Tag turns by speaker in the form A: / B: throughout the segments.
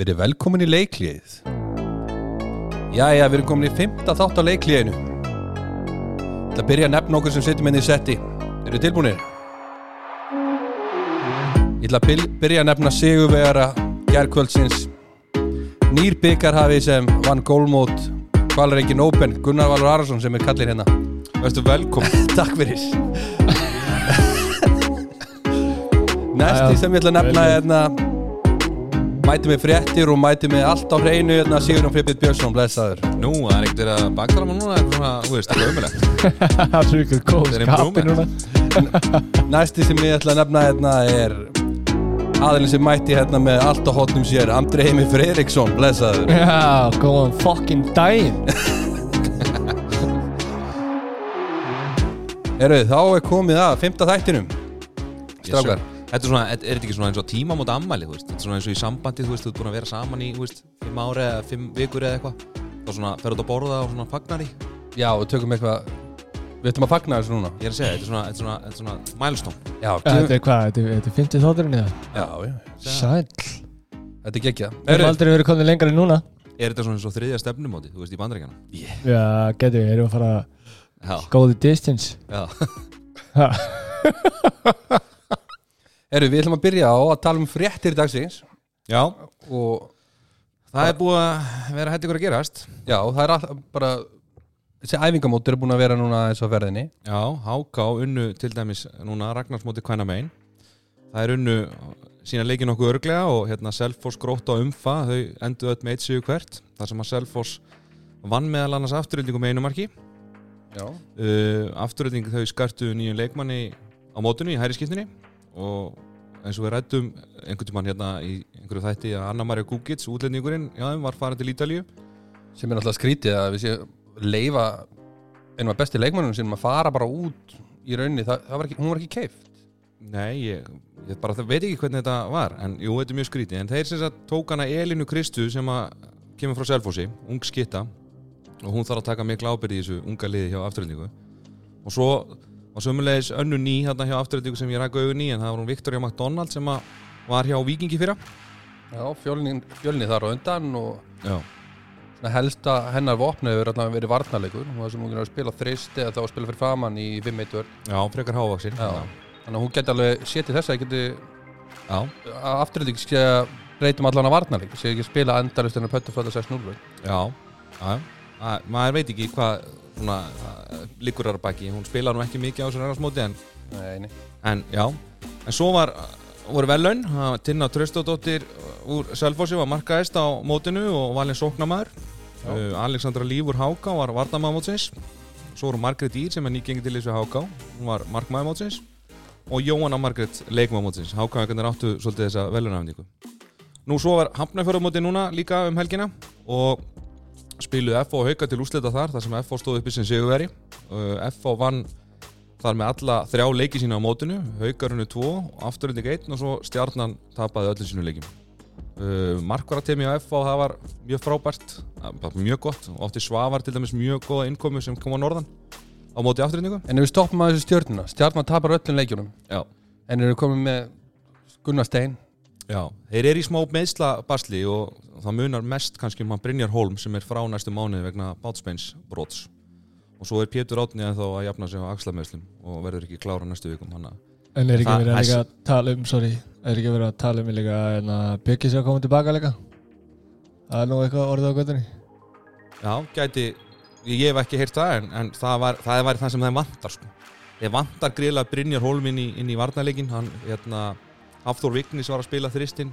A: Verið velkomin í leiklíðið. Jæja, við erum komin í fymta þátt á leiklíðinu. Það að byrja að nefna okkur sem setjum inn í setti. Eru þið tilbúinir? Ég ætla að byrja að nefna sigurvegara gerðkvöldsins. Nýr byggarhafi sem vann gólmót Kvalreikin Open, Gunnar Valur Arason sem er kallir hérna.
B: Verstu velkomin
A: Takk fyrir Næsti sem ég ætla að nefna er hérna Mæti með fréttir og mæti með allt á hreinu hérna Sigurðan Frippið Björnsson, blessaður.
B: Nú, það er ekkert að bakdara maður núna Það er svona, þú veist, það er ömulegt
C: Það er ykkur góð
B: Það
C: skapi núna.
A: Næsti sem ég ætla að nefna hérna er aðilin sem mætti hérna með allt á hotnum sér Andri Heimi Freiriksson, blessaður.
C: Já, góðan fucking daginn.
A: Eru þá er komið að fymta þættinum. Strákar
B: Þetta er svona, er er þetta ekki svona eins og tíma mót ammæli, þú veist? Þetta er svona eins og í sambandi, þú veist, þú ert búin að vera saman í, þú veist Fimm ári eða fimm vikur eða eitthvað. Þá svona, ferðu út að borða og svona fagnar í.
A: Já, og tökum eitthvað Við ætlum að fagna þessu núna.
B: Ég er að segja, þetta er svona, þetta er svona, þetta er svona milestone
A: Já,
C: Þetta er hvað, þetta er- þetta er 50 þátturinn það?
A: Já, já.
C: Sæll.
A: Þetta er geggjað.
C: Við erum aldrei verið komið lengra en núna.
B: Er þetta svona eins og þriðja stefnumóti, þú veist, í bandaríkjana
C: Já, getur við, erum við að fara
B: Já,
C: góði distance.
B: Já
C: Ha,
A: Eru, við ætlum að byrja á að tala um fréttir dagsins.
B: Já,
A: og
B: það er búið að vera hætti ykkur að gerast.
A: Já, það er all, bara þessi æfingamót eru búin að vera núna eins og ferðinni.
B: Já, Háká unnu til dæmis núna Ragnarsmóti kvæna megin Það er unnu sína leikin nokkuð örglega og hérna Selfoss grótt á umfa þau endur öll með eitt sigur hvert þar sem að Selfoss vann meðal annars afturöldingu með einu marki.
A: Já,
B: uh, afturölding þau skartu nýjum leikmanni á mótunni í hæri skiptinni og eins og við rættum einhvern tímann hérna í einhverju þætti að Anna-Maria Gugits, útlendingurinn já, var farin til Ítalíu.
A: Sem er náttúrulega skrítið að við séum leifa einum af besti leikmannum sem að fara bara út í rauninni, það, það var ekki, hún var ekki keift
B: Nei, ég, ég bara veit ekki hvernig þetta var en jú, þetta er mjög skrítið. En þeir sem sagt tók hana Elinu Kristu sem að kemur frá Selfossi, ung skitta og hún þarf að taka mikla ábyrði í þessu unga liði hjá afturöldingu og svo var sömulegis önnu ný hérna hjá afturöldingu sem ég rækka augun í en það var hún Victoria McDonald sem var hjá Víkingi fyrra.
A: Já, fjölni, fjölni þar á undan og helsta hennar vopna hefur allavega verið varnarleikur. Og það sem hún er að spila þrist eða þá að spila fyrir framann í 5-1 vörn.
B: Já frekar hávaksin
A: Já. þannig að hún geti alveg sétið þess að geti sé að breytum allan að varnarleik. Sé ekki spila endalust en að pöttu frá það 6-0 vörn.
B: já, já. Að, maður veit ekki hvað svona, er að baki. Hún spilar nú ekki mikið á þessu reynarsmóti en. En já, en svo var voru vellaun, Tinna Tröstadóttir úr Selfossi var markaðist á mótinu og valin sóknamaður uh, Alexandra Lífur Háká var varnamaður mótsins. Svo voru Margrét Ír sem er nýgengi til þessu Háká hún var markmaður mótsins. Og Jóhanna Margrét leikmaður mótsins. Háká er áttu svolítið þessa velunafningu Nú svo var Hafnarfjörðumóti núna líka um helgina. Og spiluðu FO og Hauka til úslita þar þar sem FO stóð uppi sem sigurveri uh, FO vann þar með alla þrjá leiki sína á mótinu Haukarunni 2, afturölding 1 og svo stjarnan tapaði öllum sínu leikim uh, Markvaratemi á FO það var mjög frábært mjög gott og átti Svavar til dæmis mjög góða innkomu sem kom á norðan á móti afturöldingu
A: En ef við stoppum að þessu stjörnuna stjarnan tapar öllum leikjunum.
B: Já.
A: en eru komið með Gunnar Stein
B: Já, þeir eru í smá meðsla basli og það munar mest kannski um að Brynjar Holm sem er frá næstu mánuði vegna Bátsbeins brots og svo er Pétur Átni að þá að jafna sig á axlameðslum og verður ekki klára næstu vikum hann
C: En er ekki verið að að tala um, sorry Er ekki verið að tala um líka en að byggja sér að koma tilbaka líka? Það er nú eitthvað orðið á göttunni
B: Já, gæti, ég hef ekki heyrt það en, en það, var, það var það sem þeim vantar sko. þeir vantar greiðlega Brynjar Holm inn í, inn í varnarleikin hann, hérna, Hafþór Vignis var að spila þristinn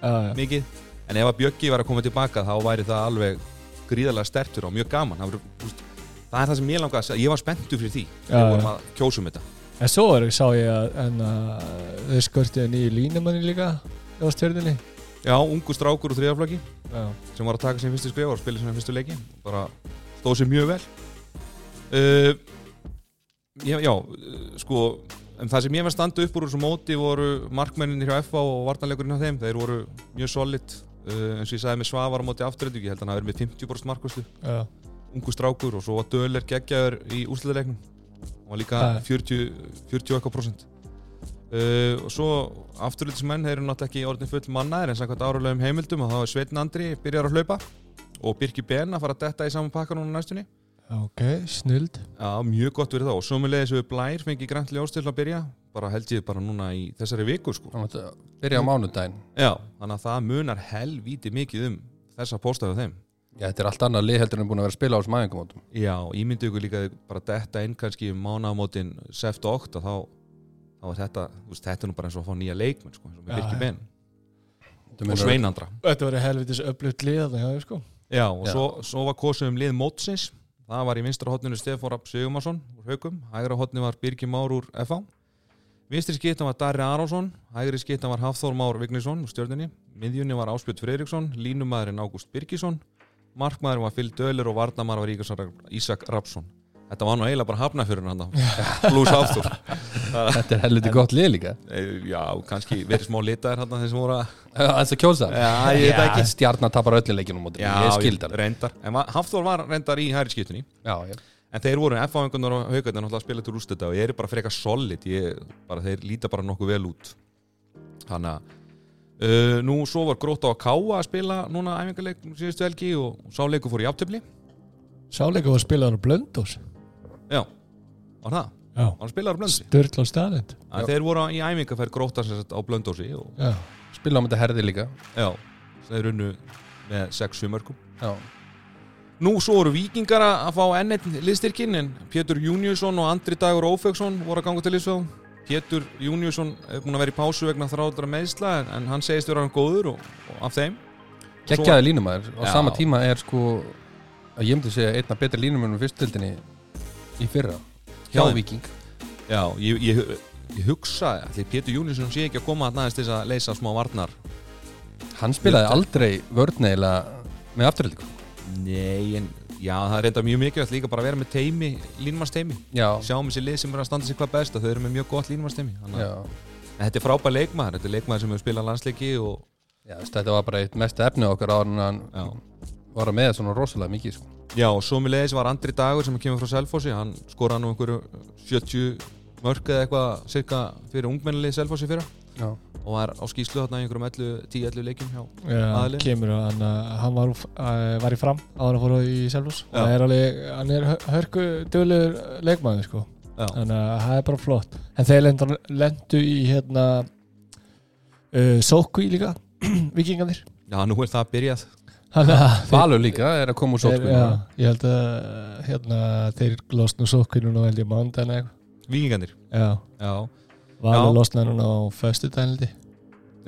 C: já.
B: mikið. En ef að Bjöggi var að koma tilbaka þá væri það alveg gríðarlega stertur og mjög gaman. Það, úst, það er það sem ég segja. Ég var spenntu fyrir því þegar við vorum að kjósum þetta.
C: En svo er, sá ég að en, að þau skörtið nýju línumanni líka á stjörninni
B: Já, ungu strákur úr þriðaflöki
C: Já,
B: sem var að taka sem fyrstu skrif og spila sem fyrstu leiki. Bara stóð sér mjög vel. Uh, já, já uh, sko en það sem ég var standa upp úr þessu móti voru markmenninir hjá FA og varnarleikurinn hjá þeim. Þeir voru mjög solid uh, eins og ég sagði með Svavar á móti afturöldu ég held að hann hafi verið með 50% markvæslu
C: já,
B: ungu strákur og svo var Döler geggjaður í úrslutaleiknum og var líka
C: Já.
B: 40, 40 og eitthvað prosent uh, og svo afturlýtismenn þeir eru náttúrulega ekki orðin full mannaðir en samkvæmt áralegum heimildum og þá er Sveitn Andri byrjar að hlaupa og Birki Ben að fara að detta í saman pakka núna næstunni
C: Ok, snild
B: Já, mjög gott verið þá. Og leiðis við Blær fengi grænt ljós til að byrja. Bara held ég bara núna í þessari viku sko.
A: Byrja á mánudaginn.
B: Já, þannig að það munar helvíti mikið um þessa póstaðu þeim.
A: Já, þetta er allt annað lið heldur en búin að vera að spila á þessum æfingumótum.
B: Já, ímyndu ykkur líka bara detta inn kannski mánaðamótin seft og 8 þá, þá er þetta, þú veist, þetta er nú bara eins og að fá nýja leikmenn sko, eins og með
C: Já,
B: Birki
C: já.
B: Ben.
A: Þetta
B: og Sveinandra
C: Þetta var helvitis öflugt lið þarna hjá þér sko.
B: Já, og
A: Já.
B: Svo, svo var kosið um lið mótsins það var í vinstra hotninu Stefán Rapp Sigumarsson úr Haukum, hægra hotni var Birgi Már úr FH vinstri skittan var Darri Aronsson hægri skittan var Hafþór Már Vignisson úr stjörnunni, miðjunni var Áspjöld Freiriksson línumæðurinn Ágúst Birgisson. Markmaðurinn var Phil Döler og varnamæður var Ísak Rapsson Þetta var nú eiginlega bara hafnafjörun hann Lús Hafþór.
A: Þetta er helviti gott lið líka.
B: Eh, Já, kannski verið smá litaðir hann þeir sem voru að
A: Það er kjósa
B: Já, ég veit ekki.
A: Stjarnar tapar öllin leikinu móti Ég skildi hann
B: reyndar. En Hafþór var reyndar í hæri skiptunni.
A: Já, já.
B: En þeir voru F-áingunar og haugarnir náttúrulega að spila til úrstætta og ég er bara frekar solid. Ég, bara, þeir líta bara nokkuð vel út. Þannig að uh, nú svo var grótt á að káa að spila núna æfingarleik síðustu helgi og sáleiku fór í aftöfli.
C: Sáleika var spilaður á Blöndós
B: Já, var það?
C: Já.
B: Var hann spilaður á blöndsi?
C: Sturl á staðind
B: Að Þeir voru í æfingarferð gróta sem sagt á blöndósi og
C: Já.
A: Spila á þetta herði líka.
B: Já, þeir unnu með 6-7 mörgum
A: Já.
B: Nú svo voru vikingar að að fá enn einn liðstyrkin en Pétur Júniusson og Andri Dagur Ófeksson voru að ganga til liðsfjöðum Pétur Júniusson er búin að vera í pásu vegna þráðra meðsla en, en hann segist vera hann góður og, og af þeim.
A: Gekkjaði línumæður. Á
B: Já.
A: sama tíma er sko að ég myndi segja einna betri línumæður fyrstildinni í fyrra hjá. Viking
B: Já, ég, ég, ég hugsa því Pétur Júniusson sé ekki að koma að næðist þess að leysa smá varnar.
A: Hann spilaði aldrei vörðneila með afturhaldingu.
B: Nei, en já, það reynda mjög mikilvægt líka bara að vera með teimi, línmannsteimi
A: Já,
B: Sjáum þessi lið sem er að standa sig hvað best og þau eru með mjög gott línmannsteimi þetta er frábær leikmaður, þetta er leikmaður sem hefur spilað landsleiki og
A: Já, þetta var bara eitt mest efni okkar en hann var að með svona rosalega mikið sko.
B: Já, og svo með leiðis var Andri Dagur sem kemur frá Selfossi, hann skoraði nú einhverju 70 mörg eða eitthvað cirka fyrir ungmennilið Selfossi fyrra.
A: Já,
B: og var á skýslu þarna í einhverjum 10-11 leikjum hjá
C: Já,
B: Aðalinn.
C: kemur og hann, hann var, uh, var í fram áður að fóra í Selfos
B: Já.
C: hann er alveg, hann er hör- hörku dögulegur leikmaður sko.
B: Já,
C: þannig að það er bara flott. En þeir lendu, lendu í hérna uh, Sókví líka vikingarnir
B: já nú er það byrjað
A: Valur líka er að koma úr sótkvínu
C: já, ég held að hérna, þeir losnu Sókví núna held ég mándan eitthvað.
B: Víkingarnir.
C: Já,
B: Já,
C: Valur
B: Já.
C: losnaði núna á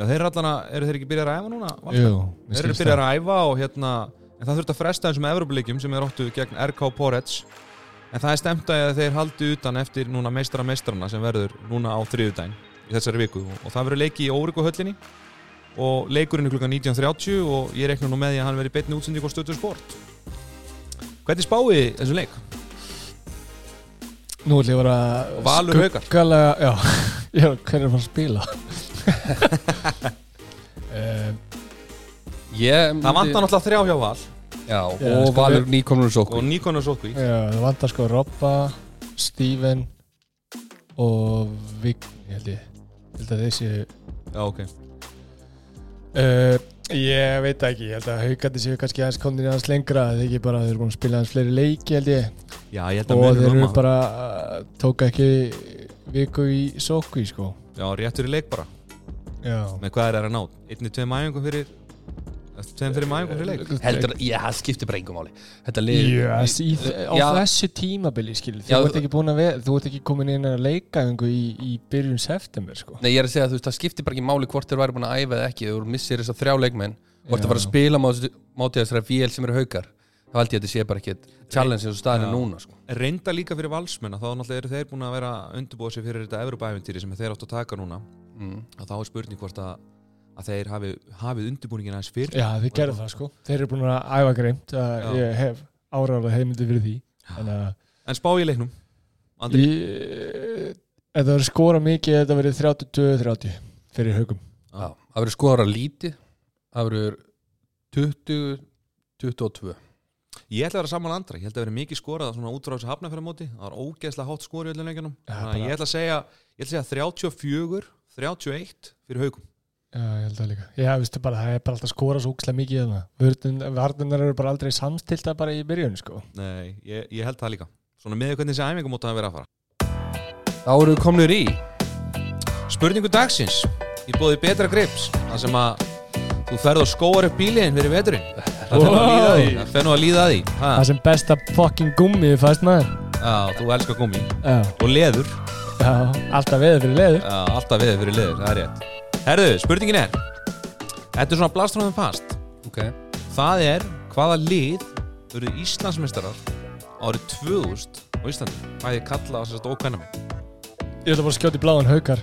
B: já þeir allana, eru þeir ekki byrjað að æfa núna?
C: Jú,
B: Þeir eru byrjað að æfa og hérna en það þurft að fresta þessum Evropuleikjum sem er óttu gegn RK Porets en það er stemt að þeir haldi utan eftir núna meistara meistrana sem verður núna á þriðudaginn í þessari viku. Og það verður leiki í Óriko höllinni og leikurinn er klukkan 19.30 og ég rekna nú með því að hann verður beinni útsending á stötu sport. Hvernig spáði þessu leik?
C: Nú ætlum ég að vera
B: Valur Haukar.
C: skuggalega- Já, ég er hvernig er maður að spila? Um,
A: Ég
B: Það vantar náttúrulega þrjá hjá Val.
A: Já,
C: Já,
A: og
C: sko,
A: Valur nýkomnur úr
B: og
A: sótkvínu
B: Nikon og Sotví
C: Já, það vantar sko Robba, Steven og Vign, ég held ég ég held að þessi
B: Já, ok
C: uh, ég veit ekki, ég held að haugandi séu kannski aðeins komin aðeins lengra þeir ekki bara, þeir eru búin að spila aðeins fleiri leiki held ég.
B: Já, ég held
C: og þeir eru bara uh, tóka ekki viku í sókví sko.
B: Já, réttur í leik bara.
C: Já,
B: Með hvað er það að ná? Einni, tveim æfingum fyrir Tveim fyrir æfingum fyrir leik?
A: Heldur, já, það skiptir bara engum lið
C: Yes, í, á
A: Já.
C: þessu tímabili skil, þú
A: Já,
C: ert ekki búin að vera þú ert ekki komin inn að leikaðingu í, í byrjun september sko.
A: Nei, ég er að segja að þú það skiptir bara ekki máli hvort þeir væri búin að æfa eða ekki. Þú missir þess að þrjá leikmenn. Og ert að fara að spila móti móti þessara vél sem eru haukar. Þá held ég að þetta sé bara ekki challenge eins og staðinu núna sko.
B: reynda líka fyrir valsmenn að þá náttúrulega eru þeir búin að vera að undirbúa sig fyrir þetta Að að, að þeir hafi, hafið undirbúningin aðeins fyrr.
C: Já, þeir gerðu það sko. Þeir eru búin að æfa greimt að
B: Já.
C: ég hef áræðlega heimildi fyrir því. Þannig að
B: en spá í leiknum Andri,
C: ég, Ef það verður skora mikið þetta verður 32-30 fyrir haugum
A: Já, það verður skoðara lítið það verður 20 22
B: Ég ætla að vera saman andra, ég held að vera mikið skorað svona út frá þessu hafnafæramóti, það var ógeðslega hátt skor í öllum að
C: bara-
B: ég ætla að segja ég ætla að segja 34 31 fyrir haugum
C: Já, ég held það líka. Já, veistu bara, það er bara alltaf skora svo úkslega mikið í það. Varnunar eru bara aldrei samstilta bara í byrjun, sko.
B: Nei, ég, ég held það líka Svona með hvernig þessi æfingum móta að vera að fara
A: Þá eru við komnir í
B: Spurningu dagsins Í bóði betra grips Það sem að þú ferð og skóar upp bíliðin fyrir veturinn Það fer nú að líða því Það fer nú að líða því ha?
C: Það sem besta fucking gummi fæst maður.
B: Já, þú elskar gummi
C: Já,
B: Og leður
C: já, alltaf veður fyrir leður.
B: Já, alltaf við fyrir leður, það er rétt Herðu, spurningin er Þetta er svona blastráðum fast
A: Ok
B: Það er hvaða lið Verður Íslandsmeistarar árið 2000 á Íslandi Bæði kalla á sérst ókvæna mig
C: Ég ætla bara að skjóta í bláðan haukar.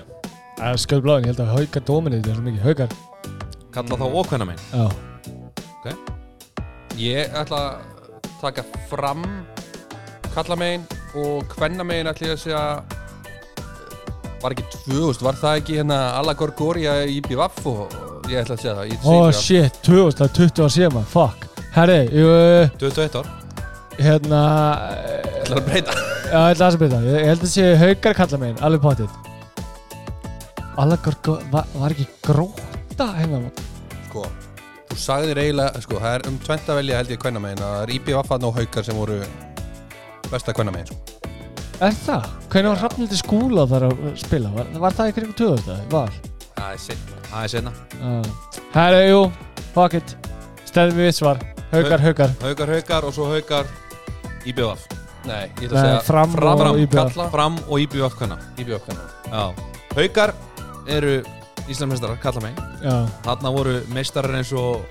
C: Er skjóta í bláðan, ég held að haukar dóminni þetta er svo mikið. Haukar.
B: Kalla þá ókvæna mig
C: Já.
A: Ég ætla að taka fram kallamegin og kvennamegin ætla ég að segja var ekki 2000, var það ekki hérna Alla Gorgoria í BVF og ég ætla að segja það
C: oh, shit, 2000, það er 20 ár síðan maður, fuck. Herri, jú,
B: 21 ár
C: hérna,
A: Ég ætla að breyta
C: já, ég ætla að breyta. Ég, ég held að sé haukar kalla megin, alveg potið. Allagur, var, var ekki gróta hérna?
A: Sko, þú sagðir eiginlega sko, það er um tvent að velja held ég kvennamegin að það er IBVF og haukar sem voru besta kvennamegin sko.
C: Er það? Hvernig var Hrafnildi skúla þar að spila? Var, var það ykkur ykkur 2000? Var?
A: Það er sitt
B: Það er senna.
C: Herri, jú, fuck it. Stæðum við svar. Haukar, haukar.
B: Haukar, haukar og svo haukar IBF
A: Nei, ég ætla að segja
C: Fram og
A: fram
C: IBVF.
A: kalla
B: Fram og IBF hvenna
A: IBVF kvenna
B: Já Haukar eru Íslandsmeistarar, kalla mig
C: Já,
B: Þarna voru meistarar eins og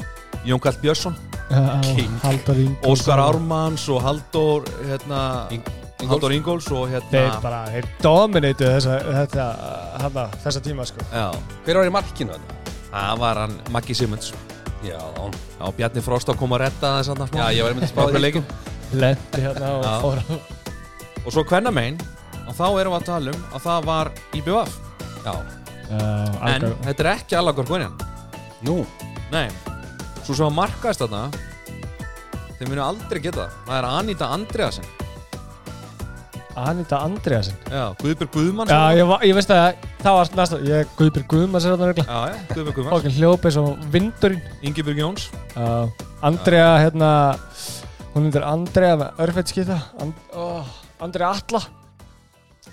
B: Jón Kall Björnsson
C: já,
A: King.
C: Halldór Ingólfsson.
B: Óskar Ármanns og Halldór hérna,
A: Ingólfs.
B: Halldór Ingóls og hérna
C: Þeir bara, þeir dominatu þessa, þetta, hana, þessa tíma sko.
B: Já,
A: Hver var í markinu þetta?
B: það var hann Maggi Simmons
A: Já,
B: Já, Bjarni Frost á kom að redda þess að
A: já ég var einmitt að spá því
B: leikin
C: Lendi hérna og fór á.
B: Og svo hvenna megin og þá erum við að tala um að það var IBF
A: Já,
C: Já,
B: En
C: algar.
B: þetta er ekki Allagor Guðnjan
A: nú?
B: Nei, svo sem að markaðist þarna Þeir munu aldrei geta það. Það er Anita Andreasen
C: Anita Andreasen.
B: Já, Guðbjörg Guðmann
C: Já, ég, var- ég veist að það var næsta, ég Guðbjörg Guðmann sér þarna regla.
B: já, já, Guðbjörg Guðmann
C: Fokkin hljóp eins og vindurinn.
B: Ingibjörg Jóns
C: Já, Andrea, hérna, hún myndir Andrea með örfætt skita. And, oh, Andrea Atla.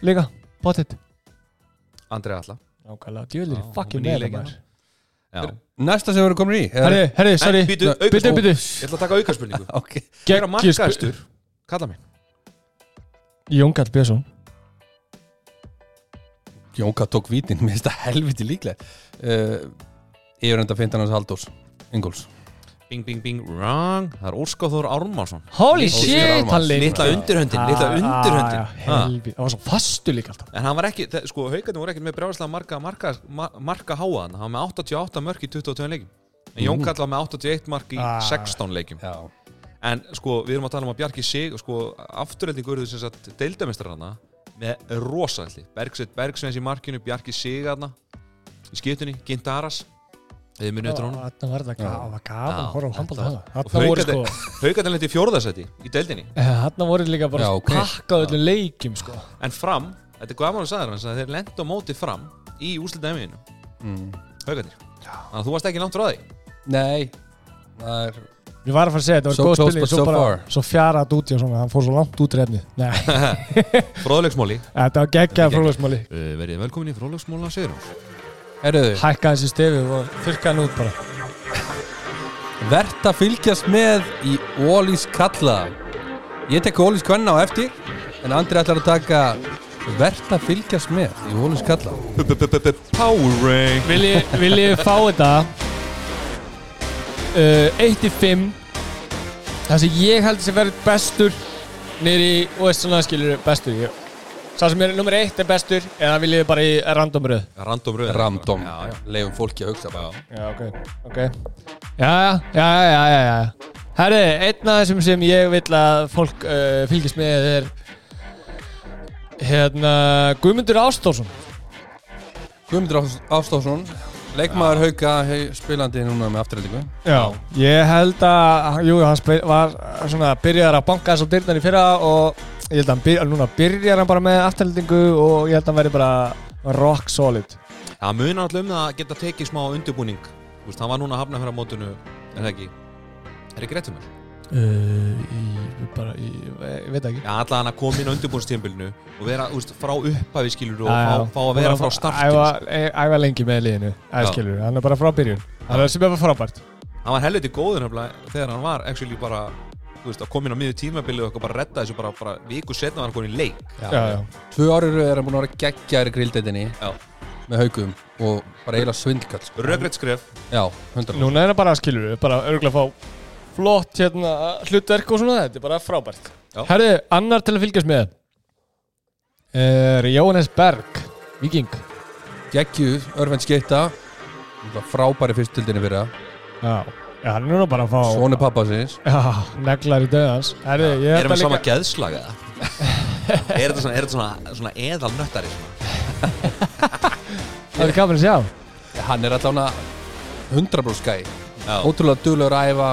C: Líka, potið.
B: Andrea Alla
C: Nákvæmlega, djöðlir
B: Já,
C: í fucking
B: hún er
C: með
B: nýleikinn.
C: það
B: Já
A: Næsta sem við erum komin í er-
C: Herri, herri, sorry
B: En, býtu,
C: Byttu,
B: aukaspurning.
C: byttu
B: Ég ætla að taka aukarspurningu
A: Ok
B: Hver er markaðistur? Kalla mig
C: Jón Kall Björnsson.
A: Jónka tók vítin, mér finnst það helviti líklega uh, Yfir enda feintan hans Haldós Ingóls
B: Bing, bing, bing, wrong Það er Óskar Þór Ármánsson
C: Holy shit, hann leik.
B: Litla undirhöndin, undirhöndin.
C: Ah,
B: Ha.
C: Helvi, það var svo fastu líka alltaf.
B: En hann var ekki, þe- sko, haugarnir voru ekkert með brjáðslega marga, marga, ma marga háaðan Hann. Var með 88 mörk í 22 leikjum. En Jón Kall var með 81 mark í
C: Ah.
B: 16 leikjum.
A: Já
B: En sko, við erum að tala um að Bjarki sig Sko, afturrelding voruð sem sagt deildamestarana Með rosalli Bergsveit Bergsveins í markinu, Bjarki sig aðna Í skiptunni, Gintaras. Þið munið eftir honum.
C: Þarna var horfa á handbólta hana
B: Og haugarnir
C: sko
B: lendi í fjórðarsæti í deildinni.
C: Þarna voru líka bara
A: Já,
C: sko
A: ok.
C: pakkað öllum leikjum sko.
B: En fram, þetta er sagða hans að þeir lendu á móti fram í úslita eminu
A: mm.
B: Haugarnir Þannig að þú varst ekki langt frá því.
A: Nei Það er
C: Ég var að fara að segja, þetta var
A: So
C: góð
A: close,
C: spilning
A: but
C: Svo
A: so
C: svo fjarat út í og svona Hann fór svo langt út refnið Nei,
B: Fróðleiksmóli.
C: Þetta var geggjað fróðlagsmáli
B: uh, Verið velkomin í Fróðleiksmóla Sigurjóns
A: Herruðu
C: Hækkaði þessi stefið og þurrkaði hann út bara.
A: Vert að fylgjast með í Ólís kalla. Ég tek Ólís kvenna á eftir En Andri ætlar að taka Vert að fylgjast með í Ólís kalla.
B: Power Rank
C: Viljið vilji fá þetta uh, 1 í 5 Það sem ég held sem verður bestur Nýri í, og veist svona skilur bestur ég. Sá sem er nummer 1 er bestur Eða viljið þið bara í random röð.
B: Random röð.
A: Ramdom
B: Já, já.
A: Leifum fólki að hugsa bara.
C: Já, ok, ok. Já, já, já, já, já, Herri, einn af þessum sem ég vil að fólk uh, fylgist með er Hérna, Guðmundur Ástórsson.
A: Guðmundur Ástásson Leikmaður hauka hei, spilandi núna með afturhaldingu
C: Já, ég held að, jú, hann var svona byrjar að banka þess á dyrnar í fyrra og ég held að hann byrjar, núna byrjar hann bara með afturhaldingu og ég held að hann verði bara rock solid.
B: Það munar alltaf um það að geta tekið smá undirbúning Þú veist, hann var núna að hafna fyrir mótinu Er það ekki? Er ekki rétt um mér?
C: Uh, í, bara, ég veit ekki.
B: Já, alltaf hann að koma inn á undirbúinstímbilinu og vera, veist, frá upphafi skilur og
C: Já, já.
B: fá, fá að vera frá
C: Æfa,
B: sko.
C: e- æfa lengi með liðinu,
B: Já.
C: æskilur, hann er bara frá byrjun. Það er sem er bara frábært.
B: Hann var helviti góður nefnilega þegar hann var actually bara, veist, að koma inn á miður tímabilið og eitthvað bara redda þessu bara, bara viku setna var hann komin í leik
C: Já, já.
A: Tvö árið er hann búin að vera geggjaður í grildeitinni
B: Já.
A: með haukum og bara eiginlega svindlkall sko.
B: Röggreitt skref
A: Já, 100
C: Núna er það bara, skilur, bara örgulega fá flott hérna hlutverk og svona, þetta er bara frábært.
B: Já.
C: Herði, annar til að fylgjast með er Jóhannes Berg, viking.
A: Geggjuð, örfend skeita frábæri fyrstildinni fyrir það
C: Já, já hann er nú bara að fá
A: Svonu pappa sinns
C: Já, neglar í döðans Herði, ég
B: Erum
C: held
B: við
C: að
B: sama
C: líka
B: geðslag eða? er þetta svona, er þetta svona, svona eðal nöttari svona?
C: Það er gaman að sjá
A: Hann er alltaf 100% skæ
B: Já,
A: Ótrúlega duglegur að æfa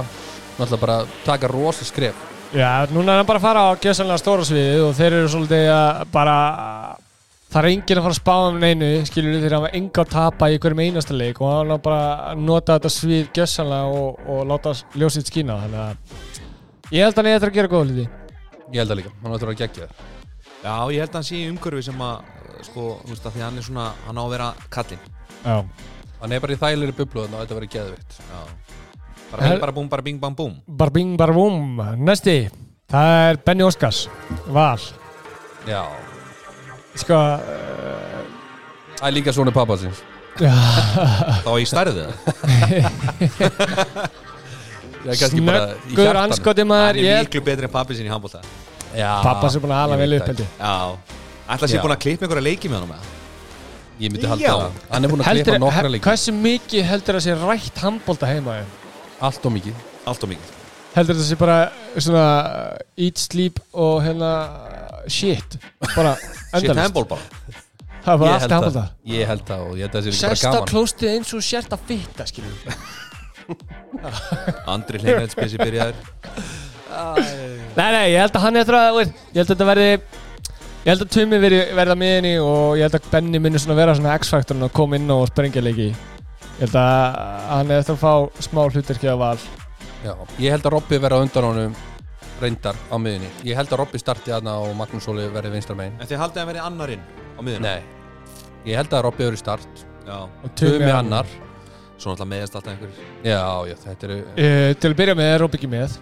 A: Náttúrulega bara taka rosa skref.
C: Já, núna er hann bara að fara á gjössanlega stóra sviðið og þeir eru svolítið að bara það er enginn að fara að spá um neinu skilur þeir hafa enga að tapa í hverjum einasta leik og hann á bara að nota þetta svið gjössanlega og, og láta ljósið skína þannig að ég held að hann er eftir að gera góða hluti.
A: Ég held að líka, hann áttur að gegja það
B: já, ég held að hann sé í umhverfi sem að, sko, þú veist, að því hann er svona, hann á að vera kallinn.
C: Já,
A: Hann er bara í þægilegri bublu þannig að þetta verið geðvitt
B: Já Bara bing,
C: Her-
B: bara búm, bara bing, bang, búm.
C: Bara bing bara vum Næsti, það er Benny Óskars Val.
A: Já.
C: Sko uh,
A: Það er líka svonu pappa sinns
C: já,
B: Þá í stærðu það.
A: Ég er kannski bara í
C: Snöggur
A: hjartanu
C: anskoti
B: Hann
C: maður
B: er
C: ég held
B: miklu betri en pappi sinni í handbólta
A: Já,
C: Pappa sem búin að hala
A: ég
C: vel upp
A: það
C: held ég.
B: Já. Ætla að sé
A: Já.
B: búin að klippa einhverja leiki með hann með
A: Ég myndi halda það Hann er búin að
C: Heldur,
A: klippa nokkra
C: he,
A: líka
C: hversu mikið heldur það sé rætt handbólta heima þér?
A: Allt og mikið.
B: Allt og mikið.
C: Heldur það sé bara svona uh, eat, sleep og hérna shit. Bara
B: Shit handból bara.
C: Það er bara
A: Ég
C: allt handbólta
A: það. Ég held það og ég held það sé líka bara gaman.
C: klóstið eins og sért að fitta skilur
B: Andri Hleinaðs spesi byrjaður
C: nei nei ég held að hann er að veist, ég held að þetta verði ég held að Tumi verði verða miðinni og ég held að Benny muni svona vera svona X-faktorinn og koma inn og sprengja leiki ég held að hann er eftir að fá smá hlutirki af val.
A: Já, ég held að Robby verði á undan honum reyndar á miðinni Ég held að Robby starti aðna og Magnús Óli verði vinstra megin.
B: En þið haldið að verið annarinn á miðuna
A: Nei. Ég held að Robby verði start.
B: Já.
C: Og
A: Tumi annar
B: Svo náttúrulega meðast alltaf einhver.
A: Já, já, þetta eru
C: uh, til að byrja með er Rob ekki með.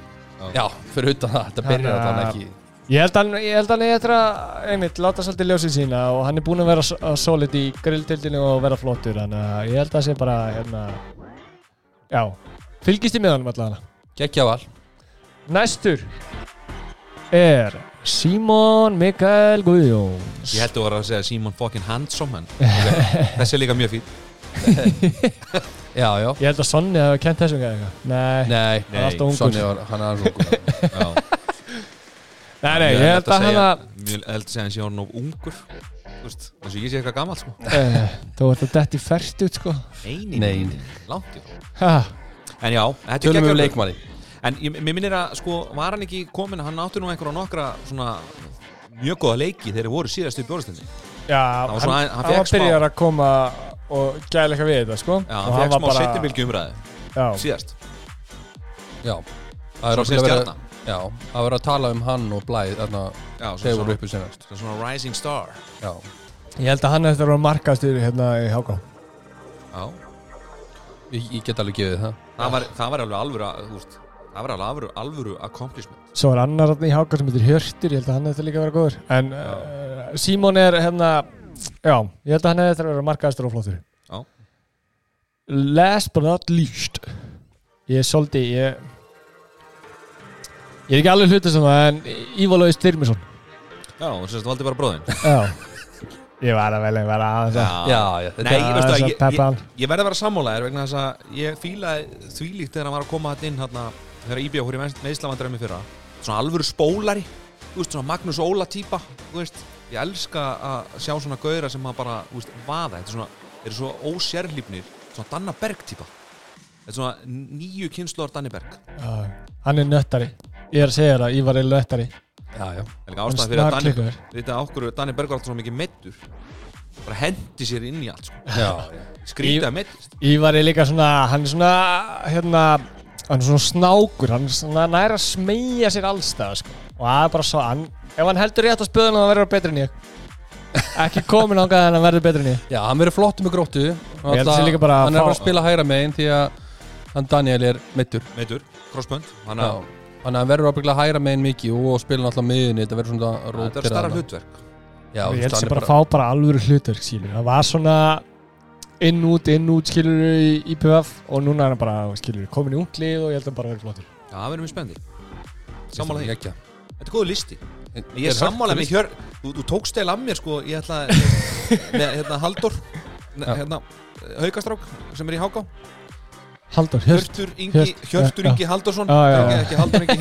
A: Já, fyrir utan það, þetta byrjar
C: þannig
A: ekki
C: Ég held að hann, ég held að hann er eftir að einmitt, láta svolítið ljósið sína og hann er búinn að vera solid í grilltildinu og vera flottur þannig að ég held að það sé bara hérna, já, fylgist í með honum allavega.
A: Gekkja val.
C: Næstur er Símon Mikael Guðjóns
B: Ég held að vera að segja Simon fucking handsome hann okay. Þessi er líka mjög fín
A: Já, já.
C: Ég held að Sonni hafa kent þessum gæði eitthvað Nei,
A: Nei,
C: ungur.
A: Sonny var, hann er aðeins ungur.
B: Já
C: nei, nei, ég held að hann að
B: Mjög held að segja hann sé hann of ungur. Þú veist, eins og ég sé eitthvað gammal sko.
C: Uh, Þú ert að detti fært út sko.
B: Einin
A: Nei.
B: Langt í
C: ha,
B: En já, þetta er
A: um
B: geggjaður-
A: leikmanni
B: En ég, mér minnir að, sko, var hann ekki komin Hann átti nú einhverja nokkra svona Mjög góða leiki þegar þeir voru síðast í bjórnstendin
C: Já,
B: var
C: hann,
B: svona-
C: hann,
B: hann
C: hann var byrjar að koma og gæla eitthvað við þetta sko.
B: Já,
C: Og
B: hann fekk
C: var
B: smá
C: bara-
B: setjumilgi umræði
C: Já,
B: Síðast.
A: Já. Það er okkur að vera Já, að vera að tala um hann og blæð Þarna þegar voru
B: svona,
A: uppi senast.
B: svona, rising star.
A: Já.
C: Ég held að hann eftir að vera markastur hérna í Háká.
B: Já.
A: Ég, ég get alveg gefið það.
B: Það var, það var alveg alvöru, að- þú veist Það var alveg alvöru, alvöru accomplishment.
C: Svo er annar þarna í Háká sem heitir Hjörtur Ég held að hann eftir líka að vera góður. En uh, Símon er hérna Já, ég held að hann eftir að vera markastur og flottur.
B: Já.
C: Last but not least Ég er svolítið Ég Ég er ekki alveg hlutast um það En Ívalói Styrmisson
B: Já, og þess að valdi bara bróðin
C: Já. Ég var að velja vera aðeins að
A: Já, já, þetta
B: Nei, að ég, ég, ég verði að vera sammálaðir vegna þess að ég fílaði þvílíkt þegar hann var að koma hann inn hérna, þegar Íbjá hóri meðslavandræmi fyrra. Svona alvöru spólari þú veist, svona Magnús Óla típa þú veist, ég elska að sjá svona gauðra sem að bara, þú veist, vaða. Þetta er svona, þeir eru svo ósérlífnir svona Danna Berg típa. Þetta er svona nýju kynsluar Danni Berg.
C: Já, hann er nöttari Ég er að segja það, Ívar er nöttari
A: Já, já.
B: Það er líka ástæðan fyrir að Danni. Vita okkur Danni Berg var alltaf svo mikið meittur bara hendi sér inn í allt sko. Skrítið að meittist
C: Ívar er líka svona, hann er svona hérna, hann er svona snákur. Hann er svona næra að smegja sér allstað sko. og það er bara svo hann, ef hann heldur rétt á spöðunum þá verður betri en ég. Ekki komin ángað en hann verður betri en ég.
A: Já, hann verður flott með gróttu. Hann er bara að spila hægra megin því að hann Daniel er mittur
B: meittur, crossbönd hann að
A: Þannig að hann verður ábygglega hægra megin mikið og spila náttúrulega miðinni Þetta verður svona
B: þetta er
A: rótera
B: starra
A: þarna.
B: hlutverk.
A: Já,
C: ég held
A: er
C: bara að fá bara alvöru hlutverk skilur, það var svona inn út, inn út skilur í IPF og núna er hann bara skilur, komin í unglið og ég held að hann bara verður flottur.
B: Já, það verður mjög spendi Sammála því.
A: Gekkja.
B: Þetta er góð listi. Ég
A: Er
B: er sammála
A: hörku
B: með hjör Þú, þú tókst eil af mér sko Ég ætla með hérna Halldór
A: Já.
B: hérna
C: Haldur,
B: Hjörtur Ingi
C: Hjört-
B: Hjörtur. Ingi
C: já,
B: ekki,
C: já.
B: ekki Halldór Ingi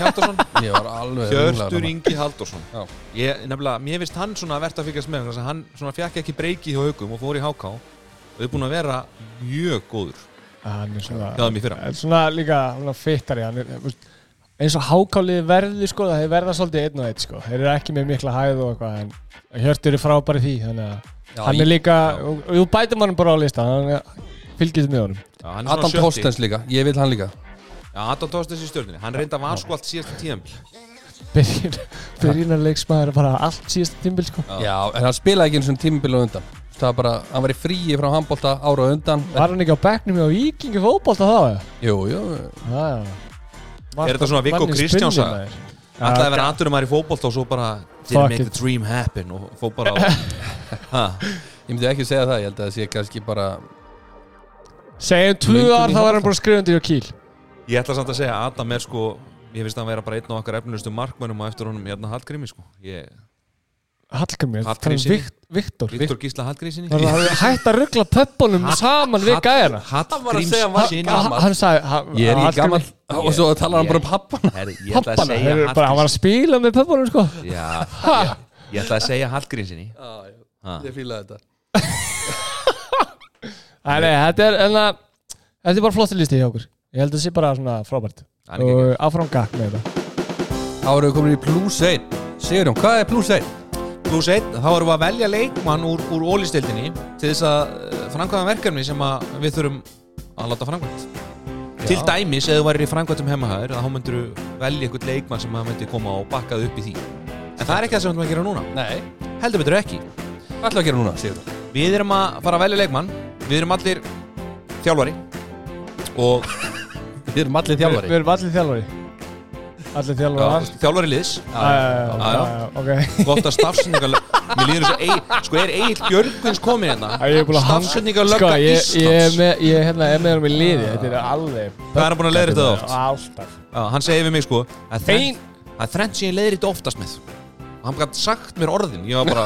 A: alveg
B: Hjörtur Ingi Halldórsson
A: Já.
B: Ég nefnilega Mér finnst hann svona verðt að fylgjast með Hann svona fekk ekki breyki hjá Haukum og fór í Háká og er búin að vera mjög góður
C: hann er
B: í fyrra
C: svona líka er, veist, eins og hákálið verður sko, það verða svolítið einn og einn sko. þeir eru ekki með mikla hæð og eitthvað en Hjörtur er frábæri því þannig að
A: Já,
C: hann er líka, og bætum hann bara á lista hann er- fylgist með honum
B: Já, hann er svona
A: Adam
B: sjötti.
A: Tostens líka, ég vil hann líka
B: Já, Adam Tostens í stjórninni Hann reynda var sko allt síðasta tíðanbíl
C: byrjun, byrjunarleiksmaður bara allt síðasta tímbil sko.
B: Já.
A: En hann spilaði ekki eins og tímabili á undan Það var bara, hann var í fríi frá handbólta ára á undan
C: var hann ekki á bekknum á Víkingi fótbolta þá eða?
A: Jú, jú,
C: Já, já.
B: Er þetta svona Viggo Kristjáns
C: maður.
B: Ætlaði að vera aðdurum maður í fótbolt og svo bara
C: Fuck
B: Didn't make
C: it.
B: the dream happen og fór bara á ha,
A: ég myndi ekki segja það Ég held að það sé kannski bara
C: segjum tvö
A: í
C: ár þá var hann bara skrifandi á kíl
B: Ég ætla samt að segja að Adam er sko Ég finnst að hann vera bara einn af okkar efnilegustu markmönnum og eftir honum hérna Hallgrími sko. Ég,
C: Hallgrimmi,
B: Hallgrímssyni.
C: Viktor.
B: Viktor Gísla Hallgrímsinni
C: Það var hægt að ruggla pöppunum saman við gæjana.
A: Hann var að segja hann var
B: Hallgrímssinni
A: gamall.
C: Hann sagði hann-
A: Ég er
C: Hallgrímur-
A: gammal Og svo talar hann bara um
B: Ég ætla
C: Pappana, bara, hann var að spila með pöppunum sko.
B: Já, ég, ég ætla að segja Hallgrímsinni Ha.
A: Ég fíla þetta
C: Nei, nei, þetta er, en að Þetta er bara flottir listi hjá okkur. Ég held að það sé bara svona frábært.
B: Hann er
C: Og áfram gakk með þetta.
A: Þá erum við komin í plus 1 Sigurjón, hvað er plus 1?
B: Plus 1, þá erum við að velja leikmann úr, úr ólistildinni til þess að eh, framkvæma verkefni sem að við þurfum að láta framkvæmt. Til dæmis, ef þú værir í framkvæmtum heimahæður þá myndir þú velja einhvern leikmann sem að myndi koma og bakkað upp í því. En það er ekki það sem við ætlum að gera núna.
A: Nei,
B: Heldur betur ekki.
A: Hvað ætlum við að gera núna, Sigurjón?
B: Við erum að fara að velja leikmann Við erum allir þjálfari. Og
A: Við erum allir þjálfari.
C: Við erum allir þjálfari. Allir
B: já,
C: þjálfari
B: þjálfari liðs. Gott að stafsendingar Mér líður þess að Egil- Sko er Egil Björgvins komin hérna?
C: Er hanga
B: Stafsendingar
C: Sko,
B: lögga
C: ég, ég er
B: Íslands
C: með, ég er hérna, er með hann liði. Þetta er alveg
B: Hvað er hann búin að leiðrétta það oft?
C: Alltaf.
B: Já, hann segir við mig sko Það er þrennt sem ég leiðir þetta oftast með. Og hann gæti sagt mér orðin. Ég var bara,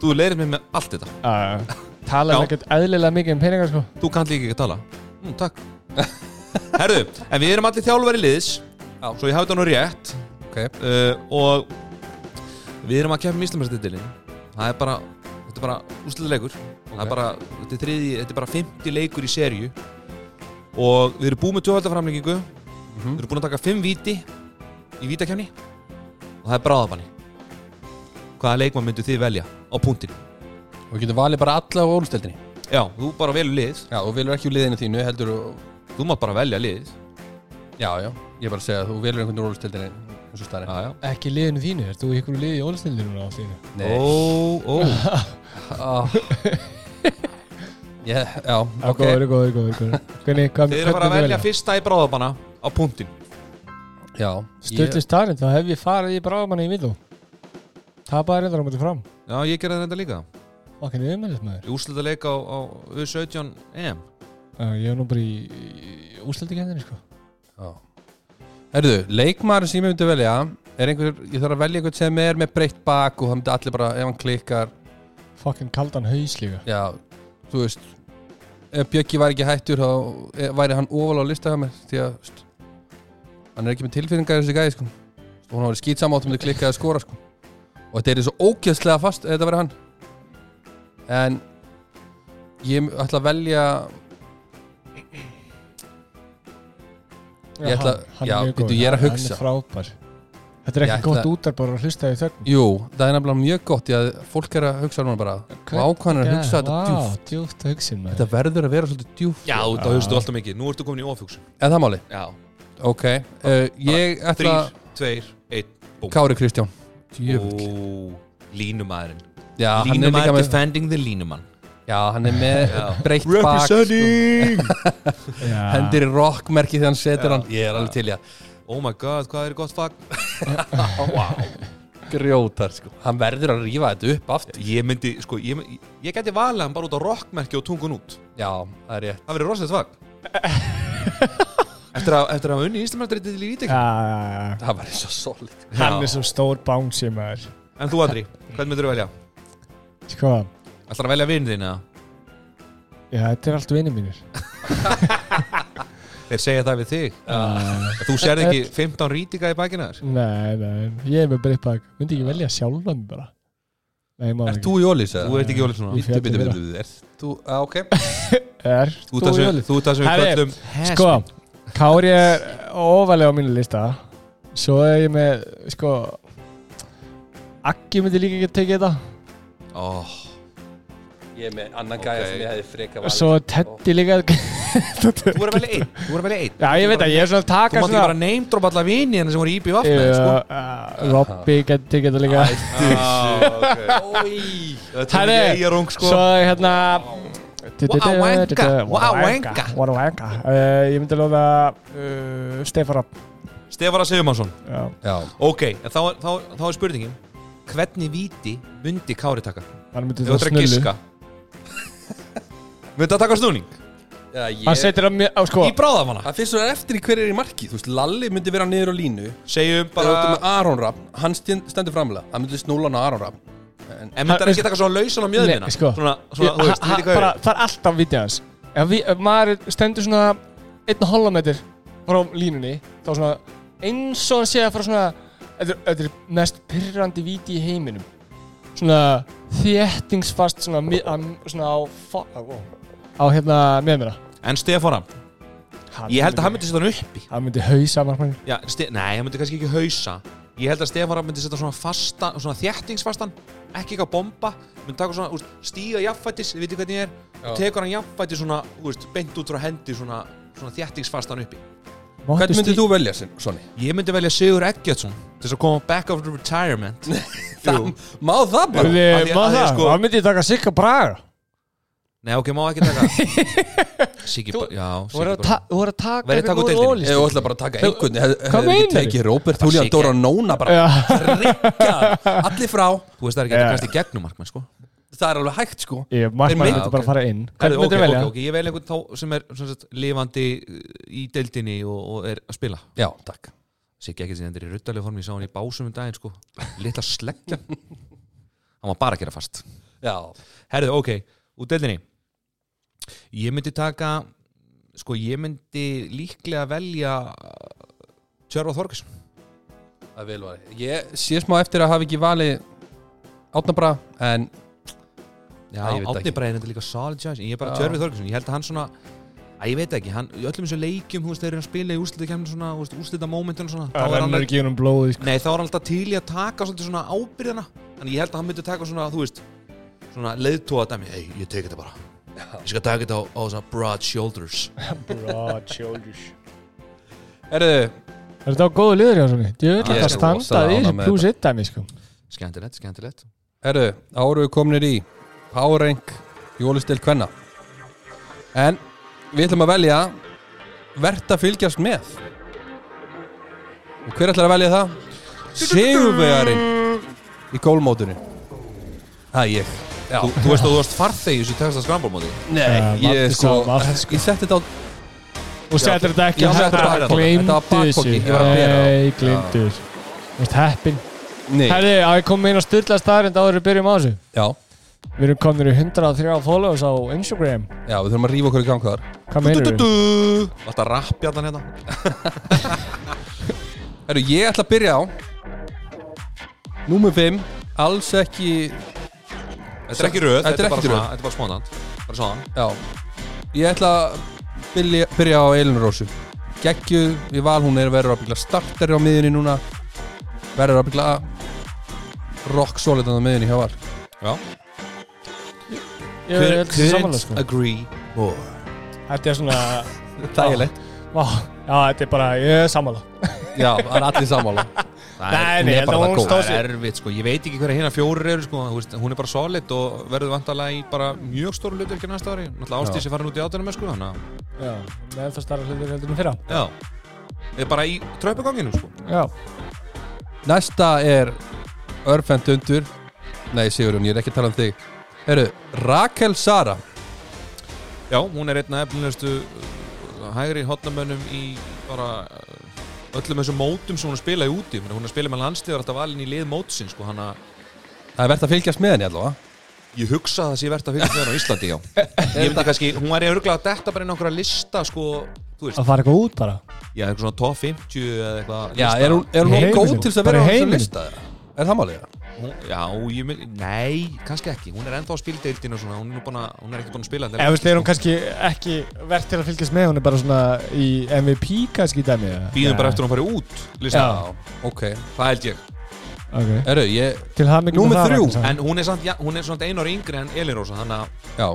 B: þú leiðir mér með allt þetta
C: Já, Tala
B: Já.
C: ekkert eðlilega mikið um peningar sko.
B: Þú kannt líka ekki að tala. Mm, takk. Herðu, en við erum allir þjálfari liðs.
A: Já.
B: svo ég hafi þetta nú rétt.
A: Ok,
B: uh, og við erum að keppa míslamæstitilin það er bara þetta er bara úslega leikur það er bara, þetta er þriði, þetta er bara 50 leikur í serju og við erum búið með tjóðaldaframlengingu
A: Mhm.
B: við erum búin að taka 5 víti í vítakefni og það er bráðabanni. Hvaða leikmann myndu þið velja á punktin
A: og við getum valið bara alla á ólusteldinni
B: já, þú bara velur lið.
A: Já, og velur ekki úr liðinu þínu, heldur og...
B: þú mátt bara velja lið.
A: Já, já, ég er bara að segja að þú velur einhvern úr ólusteldinni eins og starri
B: já, já.
C: Ekki liðinu þínu, ert þú í einhverju liði í ólistildinu núna á þínu?
A: Nei,
B: ó, ó.
A: Ah. yeah, Já,
C: Já,
A: ok.
C: góður, góður, góður, góður. Hvernig, hvað,
B: þið eru bara að velja fyrsta í bráðabanna á punktin
A: Já,
C: Stöldur starinn, þá hef ég farið í bráðamanni í middú Tapaði reyndar á mútið fram.
B: Já, ég gerði þetta líka
C: Okkur niðurmælið maður
B: úslita leik á, á U17 EM.
C: Já, ég er nú bara í, í úrstöldikendinni sko.
A: Já. Herðu, leikmaður sem ég myndi velja er einhver, ég þarf að velja einhvern sem er með breytt bak og það myndi allir bara, ef hann klikkar.
C: Fucking kaldan haus líka.
A: Já, þú veist ef Bjöggi væri ekki hættur þá eh, væri hann ofal á lista hjá mér því að st, hann er ekki með tilfinningar þessi gæði sko. Og hann var skýt samátt um að klikka að skora sko. Og þetta er svo ógeðslega fast þetta verið hann en ég ætla að velja Ég ætla,
C: hann
A: já, veitu,
C: góður.
A: ég er að
C: Hann-
A: hugsa.
C: Hann er frábær. Þetta er
A: Ég
C: ekki
A: ætla-
C: gott út að bara hlusta í þögn.
A: Jú, það er nefnilega mjög gott Því að fólk er að hugsa núna bara er að hugsa þetta djúft
C: Vá, djúft hugsin
A: Þetta verður að vera svolítið djúft
B: Já, það hugstu alltaf mikið, nú ertu komin í ofugsun
A: Er það máli?
B: Já,
A: Ok uh, Ég ætla
B: þrýr, tveir, einn, búm
A: Kári Kristján.
B: Ó, Línumæðurinn
A: Já, er
B: Línumæður
A: með
B: defending the línumann
A: Já, hann er með
B: Já.
A: breytt bak sko.
C: Já.
A: Hendir í rockmerki þegar hann setur hann. Ég er alveg til í að
B: Oh my god, hvað er gott fag?
A: Grjótar sko. Hann verður að rífa þetta upp aftur.
B: Ég myndi, sko, ég, ég geti valið hann bara út á rockmerki og tungun út.
A: Já, það er rétt.
B: Það verður rosalegt fag. Eftir að, eftir að hafa unni í vítek
C: Já, já, já.
A: Það var svo solid.
C: Hann er svo stór bánsi maður.
B: En þú Andri, hvern myndir þú velja?
C: Sko,
B: Ætlar að velja vinn þín eða?
C: já, þetta er allt vinið mínir.
B: Þeir segja það við þig.
C: Uh,
B: Þú sérð ekki 15 rítika í bakina þér?
C: Nei, nei, ég er með breytt bak. Myndi ekki velja sjálfan bara? Nei, maður
A: Er þú í ólís?
B: Þú ert ekki ólið svona
C: Í
A: Bitu, bitu,
C: fjalli
A: bitu, bitu Er þú, á, ok.
C: Er
B: Þú ert það sem- þú ert það sem við
C: Herri,
B: köllum
C: Sko, Kári er ofalega á mínu lista. Svo er ég með, sko Akki myndi líka ekki tekið þetta
B: oh,
A: Ég er með annan
B: Ok.
A: gæja sem ég hefði freka valið.
C: Svo Teddy líka
B: Þú voru að velja einn. Þú voru að velja einn.
C: Já, ég veit að ég er svona að
B: Þú
C: taka
B: mátt ekki
C: svona
B: bara name drop alla vini henni sem voru í IBF með sko.
C: uh, Robby tekið þetta líka.
B: Þetta er
C: Herri,
B: eigarung sko.
C: Svo hérna
B: Wow, wanka. Wow, wanka.
C: Wow, wanka. Uh, Ég myndi lofa uh, Stefán Rapp
B: Stefara Sigurmansson.
C: Já.
A: Já,
B: Ok, þá er spurningin Hvernig víti myndi Kári taka?
C: Hann myndi
B: Þú
C: það snullu
B: Myndi það taka snúning?
A: Já, ég
C: Hann setur að mér, á sko.
B: Í bráðamanna
A: Það finnst svona eftir í hver er í marki Þú veist, Lalli myndi vera niður á línu.
B: Segjum
A: Bara
B: bara
A: með Aron Rapp Hann stend- stendur framlega. Það myndi snúla hann á Aron Rapp en,
B: En myndi það ekki taka svona lausan á mjöðmina?
C: Nei, sko.
B: Svona, svona, þú veist,
C: bara, Það er alltaf vitið hans. Ef, ef maður stendur svona einn og hálfa metr frá línunni þá svona eins og hann sé að fara svona þetta er, mest pyrrandi viti í heiminum. Svona þéttingsfast svona, mi- am- svona á, fa- á, á hérna með mér.
B: En Stefana, ég held að hann myndi setja hann uppi.
C: Hann myndi hausa margmann
B: Já, ste- Nei, hann myndi kannski ekki hausa. Ég held að Stefana myndi setja svona fasta Svona þjættingsfastan Ekki eitthvað bomba. Myndi taka svona, úst, stíga jafnfætis Þið veitir hvernig ég er.
A: Já.
B: Og tekur hann jafnfætis svona, úst, beint út frá hendi Svona, svona þjættingsfastan uppi
A: Hvern myndið þú velja, Sonni?
B: Ég myndi velja Sigur Eggertsson Til þess að koma back after retirement
A: Það, má það bara?
B: Af því
C: það,
B: sko-
C: hann myndi taka Sigga Braga
B: Nei, ok, má ekki taka Siggi, já,
C: þú voru að taka einhvern
B: deildinni.
C: ólist.
A: Ég ætla bara að taka einhvern Hef-
C: Hvað
A: Hefði ekki tekið Julian
B: Sigga.
A: Dóra Nóna bara. Rikka Allir frá
B: Þú veist það er ekki að kast í gegnum markmann, sko
A: Það er alveg hægt sko.
C: Ég, markmann
A: mynd-
C: myndi bara
B: ok.
C: fara inn. Hvern
B: ok,
C: myndi
B: ok,
C: velja?
B: ok, ég vel einhvern þá sem er sem sagt, lifandi uh, í deildinni og, og er að spila.
A: Já, takk.
B: Siggi ekki sem er í ruttalega formi, ég sá hann í básum um daginn sko, litla sleggja. Hann var bara að gera fast.
A: Já.
B: Herðu, ok, út deildinni. Ég myndi taka sko, ég myndi líklega velja Tjörfa Þorgesson
A: Það er vel var Ég sé smá eftir að hafa ekki valið Átnabra En
B: Átni
A: ekki.
B: Bræðin er líka solid en ég er bara
A: Já.
B: Tjörfi Þorgesson, ég held að hann svona að ég veit ekki, hann, í öllum þessum leikjum þú veist, þeir eru að spila í úrslita kemur svona, úrslita mómentin svona, þá er hann
C: ekki um blóði sko.
B: Nei, þá er hann alltaf til í að taka svona ábyrðina Þannig ég held að hann myndi taka svona, þú veist Svona leiðtóa dæmi Hei, ég tek þetta bara Ég skal taka þetta á, á svona broad shoulders
C: Broad shoulders
A: Erðu
C: Er þetta á góðu liður hjá svona? Ég vil
A: Ég er
C: þetta standa
A: rosalega
C: í þessu
A: með
C: plus 1 dæmi sko.
B: Skemmtilegt, skemmtilegt
A: Erðu Áru við kominir í Power Rank Jólistil Kvenna. En Við ætlum að velja Vert að fylgjast með. Og hver ætlar að velja það? Sigurvegarinn Í gólmótunni Það er ég. Já.
B: Þú, þú veist að þú varst farþegis í Texas Scramble móti
A: Nei,
C: Ja,
A: ég
C: Matti
A: sko Ég setti þetta á
C: Og setur þetta ekki.
A: Ég var að á.
C: Nei, þessu Þú veist heppin
A: Nei.
C: Herði, að ég kom inn á styrla staðarind áður við byrjum á þessu.
A: Já
C: Við erum komin í 103 followers á Instagram.
A: Já, við þurfum að rífa okkur í gang þar.
C: Hvað meinur við?
B: Varst að rappja allan hérna.
A: Herru, ég ætla að byrja á Númer 5 Alls ekki
B: Þetta er ekki röð,
A: Þetta er
B: bara
A: ekki
B: svona-
A: röð.
B: Þetta er bara spontant Bara svona
A: Já. Ég ætla að byrja, byrja á Elin Rósu. Geggjuð við val, hún er verður að byggla starteri á miðunni núna. Verður að byggla rock solid á miðunni hjá val.
B: Já
C: Er samanlega sko.
B: agree more?
C: Þetta er svona
A: þægilegt
C: já, þetta er bara, ég er samanlega
A: já, það er allir sammála.
B: Það
C: Nei,
B: er,
C: nei,
A: er
C: held
A: bara
C: að
A: það
B: það er erfitt sko, ég veit ekki hverja hérna fjórir eru sko, hún er bara solid og verður vantarlega í bara mjög stóru hlutur ekki næsta ári, náttúrulega ástíð sem farin út í átana með sko,
C: Já, með ennþá starra hlutur heldur en fyrra.
B: Já. Er bara í tröpuganginum sko.
C: Já,
A: næsta er örfend undur. Nei Sigurjón, ég er ekki að tala um þig Heru, Rakel Sara.
B: Já, hún er einn af efnilegustu uh, hægri hotnamönnum í bara uh, öllum þessum mótum sem hún er að spila í úti hún er að spila með landsliður alltaf valin í lið mótsinn sko, hana,
A: það er verðt að fylgjast með henni allavega.
B: Ég hugsa að það sé verðt að fylgja með henni á Íslandi, já. Ég myndi kannski, hún í örgulega að detta bara inn á einhverja lista sko, þú veist,
C: að fara eitthvað út bara?
B: Já, eitthvað svona top 50 eða eitthvað
A: já, er hún, er hún góð til þess að vera á þessum lista? Eða? er það málið?
B: Hún, já, ég mynd, nei, kannski ekki Hún er ennþá á spildeildinu og svona Hún er, að, hún er ekki búin að spila
C: Ef veist, er hún kannski ekki verðt til að fylgjast með Hún er bara svona í MVP kannski í dæmi?
B: Býðum bara
C: Já.
B: eftir að hún fari út lista.
C: Já.
A: ok,
B: Það held ég
C: Ok,
A: eru, ég Númer þrjú.
B: En hún er samt, já, hún er svona einu ári yngri en Elin Rósa Þannig að
A: já,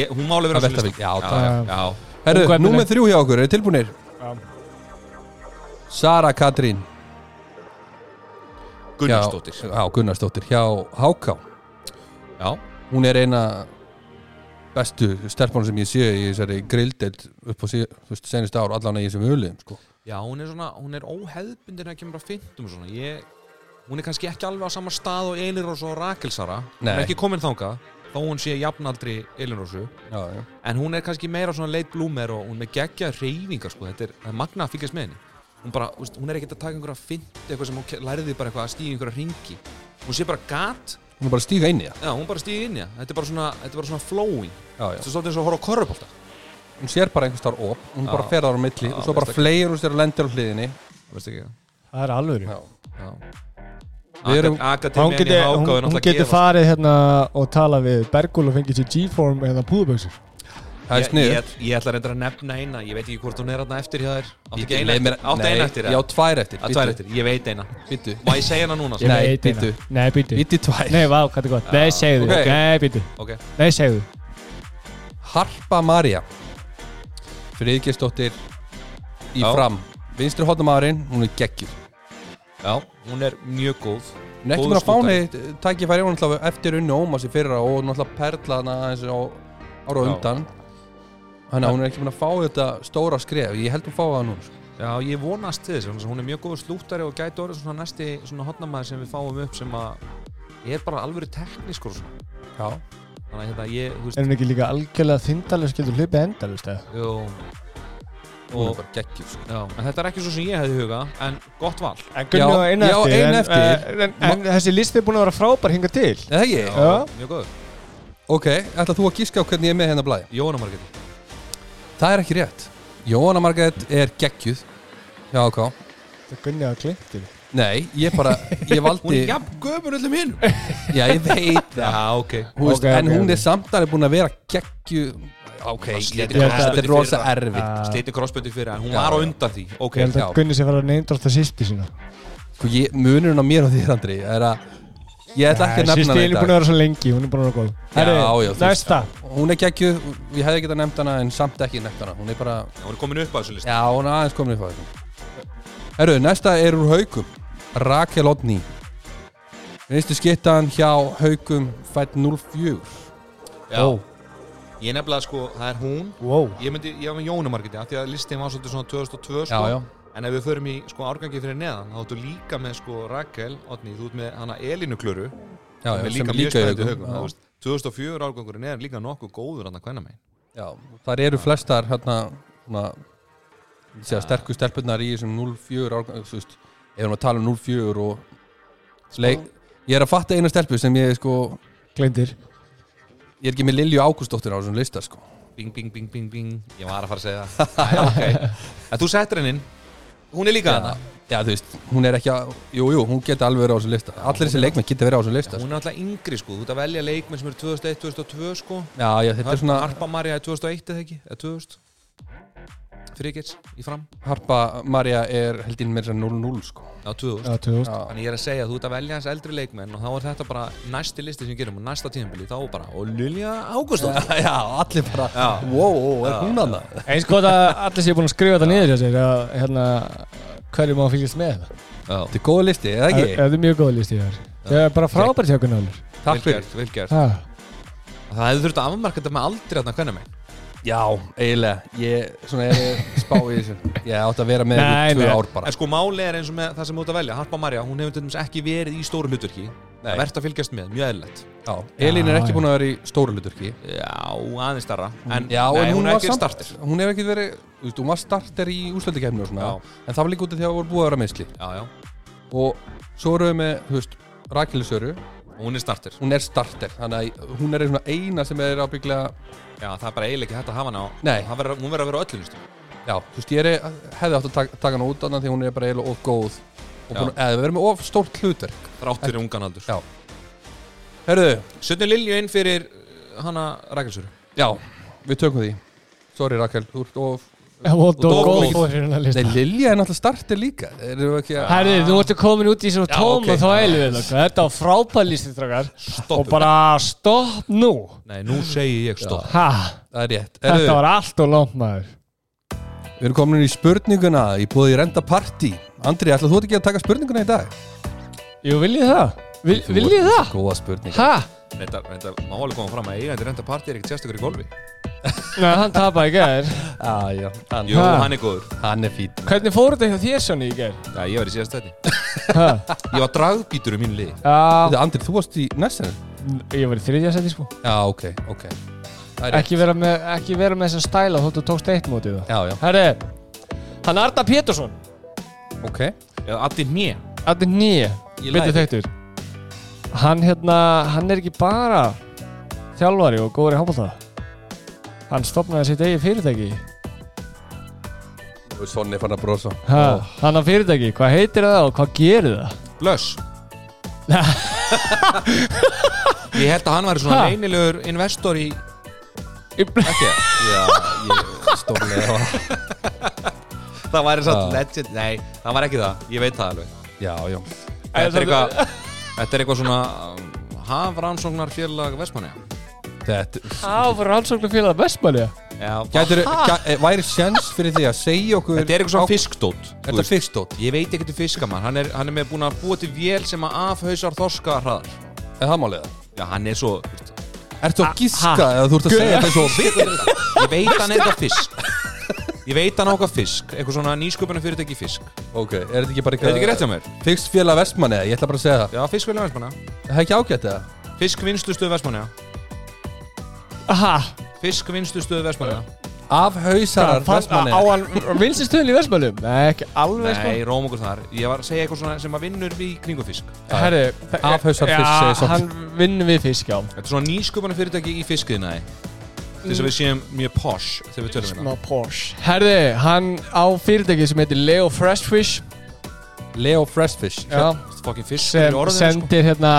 B: ég, hún máli vera á
A: Það
B: þessum
A: verður að
B: lista.
A: fylgja, já,
B: já, já, já.
A: herru, númer þrjú hjá okkur, eru tilbúinir?
C: Já.
A: Sara Katrín
B: Gunnarsdóttir.
A: Já, Gunnarsdóttir hjá Háká
B: Já,
A: hún er eina bestu stelpunum sem ég sé í þessari grildeld upp á senust ár allan í þessum öliðum sko.
B: já, hún er svona Hún er óheðbundin að kemur að fyndum svona. Ég, Hún er kannski ekki alveg á sama stað og Elin Rósa og Rakelsara Hún er ekki komin þangað Þó hún sé jafnaldri Elin Rósu.
A: Já, já.
B: En hún er kannski meira svona leit blúmer og hún er með geggja reyfingar sko. Þetta er, er magna að fylgjast með henni Hún, bara, veist, hún er ekkert að taka einhverja fyndi eitthvað sem hún ke- lærði bara eitthvað að stíga einhverja ringi Hún sé bara gat.
A: Hún er bara að stíga inn í það.
B: Já, hún bara stíga inn í það. Þetta er bara svona, þetta er bara svona flowing. Þetta er svolítið eins og að horfa á korrupólta
A: hún sér bara einhvers þar op hún
B: Já.
A: bara fer þar á milli
B: Já,
A: og svo bara fleir hún sér og lendir á hliðinni.
C: Það er alveg
A: já.
B: Já.
A: Við erum-
C: Hún getur,
B: er að gefa
C: farið hérna og tala við Bergul og fengið sér G-form eða púðuböksur.
A: er
B: Ég, ég, ég ætla reyndar að nefna eina Ég veit ekki hvort hún er hérna eftir hjá þér. Áttu eina eftir? Áttu
A: nei,
B: eina eftir?
A: já, tvær eftir
B: Já, tvær eftir Ég veit eina.
A: Býtu,
B: Má ég segja hana núna?
C: Ég
A: Nei, bíddu.
C: Nei, býtu
A: býtu tvær.
C: Nei, vá, hvað er gott. Nei, segðu.
A: Ok.
C: Nei, býtu
B: Ok.
C: Nei, segðu.
A: Harpa Maria Friðgistóttir í
B: Já.
A: fram. Vinstri hotnamaðurinn, hún er geggjur
B: Já, hún er mjög góð. Góður
A: mér að fá
B: skútari.
A: henni tækifæri eftir unni Ómas í fyrra og náttúrulega perla ára undan þannig að hún er ekki mér að fá þetta stóra skref. Ég held hún fá það nú sko.
B: Já, ég vonast til þess að Hún er mjög góð slúttari og gæti orðið svona næsti svona hotnamaður sem við fáum upp sem að er bara alvöru teknískur og svona.
A: Já,
B: Þannig að hérna ég, þú veist
C: Er hún ekki líka algjörlega þindalus getur hlipið endalust eða?
B: Jú.
A: Hún er
B: og,
A: bara geggjur sko.
B: já, En þetta er ekki svo sem ég hefði huga En gott val.
C: En Gunni
A: Já,
C: á eina
A: já,
C: eftir,
A: eina
C: en,
A: eftir.
C: eh, en, en, þessi listi er búin að vera frábær hinga til
A: það er ekki rétt. Jóhanna Margrét er geggjuð. Já, ok.
C: Það Gunni á klintir
A: nei, ég bara, ég
B: Hún
A: valdi
B: er jafn gömur öllum hinn
A: já, ég veit það.
B: Já, ok.
A: Þú veist,
C: Ok,
A: en
C: ok,
A: hún
C: ok.
A: er samt alveg búin að vera geggju ok,
B: Bara slitið
A: þetta
C: crossbundið
A: þetta er rosa
B: fyrir
A: erfitt.
C: Ah.
B: Sliti crossböndi fyrir En hún
A: Já,
B: var á
A: já.
B: undan því. Ok,
C: Ég held
A: já.
C: að Gunni sé fara að neindrásta sýsti sína.
A: Sko, ég, munurinn á mér og þér Andri er að ég ætla ekki að nefna
C: Sýsti
A: hana
C: er búin að vera svo lengi, hún er búin að vera góð.
A: Já,
C: Herri,
A: já.
C: Næsta.
A: Hún er geggju, ég hefði getað nefnt hana en samt ekki nefnt hana, hún er bara
B: hún er komin upp á þessu listi
A: já, hún er aðeins komin upp á þessu Herru, næsta er úr Haukum Rakel Odni Vinstu skittan hjá Haukum fætt 04
B: Já.
C: Ó.
B: Ég nefnilega sko, það er hún.
C: Wow
B: Ég myndi, ég var með af Því að listin var svolítið svona 2002 sko
A: já, já,
B: En ef við förum í sko árgangi fyrir neðan þá áttu líka með sko Rakel, Otni, þú ert með hana Elínu Klöru
A: já,
B: sem er líka mjög
A: líka í
B: spennandi veist, 2004 árgangurinn er líka nokkuð góður hann að kvenna megin
A: Já, þar eru flestar hérna, svona, segja, sterku stelpunnar í þessum 04 árgang, þú veist, ef við erum að tala um 04 og leik, ég er að fatta eina stelpu sem ég sko,
C: Glindir
A: ég er ekki með Lilju Ágústóttir á þessum lista sko.
B: Bing, bing, bing, bing, bing. Ég var að fara að segja það. Æ, okay. En þú settir henni inn Hún er líka
A: Já,
B: hana
A: já, þú veist, hún er ekki að, jú, jú, hún geta alveg verið á þessum lista. Allir þessi leikmenn geta verið á þessum lista.
B: Hún er alltaf yngri sko, þú ert að velja leikmenn sem eru 2001-2002 sko.
A: Já, já, þetta er svona,
B: Harpa Marja er 2001 eða ekki, eða 2000 Frikirs í fram.
A: Harpa Maria er heldinn að 0-0 sko.
B: Á 2000
C: Já, 2000
A: Já.
B: Þannig ég er að segja að þú ert að velja hans eldri leikmenn og þá er þetta bara næsti listi sem við gerum og næsta tíðanbili þá bara og Lilja Ágústóð
A: Já, allir bara
B: Já.
A: Wow, er hún að það?
C: Eins gott að allir séu búin að skrifa þetta niður hjá sér að hérna hverju má fylgjast með? Það
B: Já,
A: Þetta er góða listi, eða ekki?
C: Þetta er mjög góð listi þér. Það er bara frábært hjá hvernig alveg
A: Takk
B: vel
A: fyrir.
B: gert, vel gert.
C: Ha,
B: Það hefði þurft að afmarka þetta með aldrei þarna hvernig megin
A: Já, eiginlega. Ég, svona, er spá í þessu. Ég átti að vera með ykkur tvö ár bara.
B: En sko máli er eins og með það sem þú ert að velja. Harpa Marja, hún hefur til dæmis ekki verið í stóru hlutverki.
A: Nei.
B: Það verðt að fylgjast með, mjög eðlilegt.
A: Já, Elín er ekki búin að vera í stóru hluturki
B: Já, aðeins starra En,
A: Já,
B: nei,
A: en
B: hún,
A: hún
B: er
A: var
B: ekki
A: samt-
B: startir
A: Hún hefur ekki verið, þú veist, hún var starter í ústöldikefni og svona
B: Já.
A: En það var líka út af því að það voru búið að vera meðsli.
B: Já, já,
A: Og svo erum við með, þú veist, Rakelisöru
B: hún er startir
A: Hún er starter, þannig að hún er eina sem er ábygglega
B: Já, það er bara eiginlega ekki hægt að hafa hana á verður- Hún verður að vera á öllu listu
A: Já, þú veist, ég er, hefði átt að taka, taka hana út annað því hún er bara eiginlega of góð og við með of stórt hlutverk.
B: Þrátt fyrir ungan aldur.
A: Já. Herðu,
B: Sönni Lilju inn fyrir uh, hana Rækilsuru
A: já, við tökum því. Sorry Rakel, þú ert of
C: og
B: Dó-
C: góð
B: góð.
C: fyrir hennar lista.
A: Nei, Lilja er náttúrulega starter líka. Erum við ekki að
C: Herði, þú ertu komin út í svona tóm og þá eilum við Þetta var frábæð listi, strákar. Og bara stopp nú.
B: Nei, nú segi ég stopp.
C: Ha,
A: Það er rétt.
C: Þetta var allt og langt maður.
A: Við erum komin í spurninguna í búið í renda party. Andri, ætlaðu þú ekki að taka spurninguna í dag?
C: Jú, viljið það? Vil,
A: ert
C: það?
A: Góða spurning
C: Ha?
B: Þetta, þetta má alveg koma fram að eigandi renda partí er ekkert sérstökur í golfi.
C: Nei, hann tapaði í gær.
A: Ah, já, hann,
B: Jú,
C: Ha.
B: hann er góður.
A: Hann er fín
C: Hvernig fór þetta hjá þér, Sjóni, í gær?
B: Já, ég var í síðast þetta
C: Ha?
B: Ég var dragbítur um mínu lið
A: Þetta, Andri, þú varst í næstan
C: ég var í þriðja seti, sko.
A: Já, ok, ok. Er.
C: Ekki vera með, ekki vera með þessa stæla þóttu þú tókst eitt mótið það.
A: Já, já,
C: Herri, hann Arda Pétursson.
A: Ok.
B: Addi Mjö
C: Arda Nýje,
A: Ég
C: þekktur Hann hérna, hann er ekki bara þjálfari og góður í handbólta Hann stopnaði sitt eigi fyrirtæki.
A: Og Sonni fann að brosa.
C: Ha, Hann á fyrirtæki, hvað heitir það og hvað gerir það?
B: Blöss. Ég held að hann væri svona
C: Ha?
B: leynilegur investor í Ekki
A: Já, ég stórlega
B: Það væri satt
A: Já.
B: legend. Nei, það var ekki það. Ég veit það alveg.
A: Já, já.
B: Þetta er eitthvað Þetta er eitthvað svona um, Hafrannsóknar félag Vestmanni
A: Þetta
C: Á, fyrir rannsóknar félag Vestmanni
A: eh, væri sjans fyrir því að segja okkur
B: Þetta er eitthvað svona
A: á-
B: fiskdót þú
A: Þetta er
B: veist.
A: fiskdót.
B: Ég veit ekki til fiskamann Hann er, hann er með búin að búa til vél sem að afhausar þorska hraðar.
A: Er það málið? Það?
B: Já, hann er svo þú veist,
A: Ertu að gíska eða þú ert að segja þetta svo
B: Ég veit hann er eitthvað fisk Ég veit hann á eitthvað fisk Eitthvað svona nýsköpunum fyrirtæki í fisk.
A: Ok, er þetta ekki bara
B: Er þetta ekki rétt hjá mér?
A: Fiskfélag Vestmanni, ég ætla bara að segja það.
B: Já, fiskfélag Vestmanna
A: Það er ekki ágætt eða?
B: Fiskvinnslustöð Vestmanna
C: Aha,
B: Fiskvinnslustöð Vestmanna
A: Af hausarar Vestmanni
C: Á hann vinstistöðin í Vestmanni? Nei, ekki alveg sko.
B: Nei, róm okkur þar. Ég var að segja eitthvað svona sem að vinnur við kringum fisk.
C: Herri,
A: Afhausar fisk, segir
C: Já,
A: samt.
C: hann vinnur við fisk, já.
B: Þetta er svona nýsköpunum fyrirtæki í fiskiðnaði Til þess að við séum mjög posh þegar við tölum við
C: Smá Porsche Herri, hann á fyrirtæki sem heitir Leo Freshfish
A: Leo Freshfish
C: Já,
B: Fokkin fisk
C: sem
B: fyrir orðinu sko.
C: sendir hérna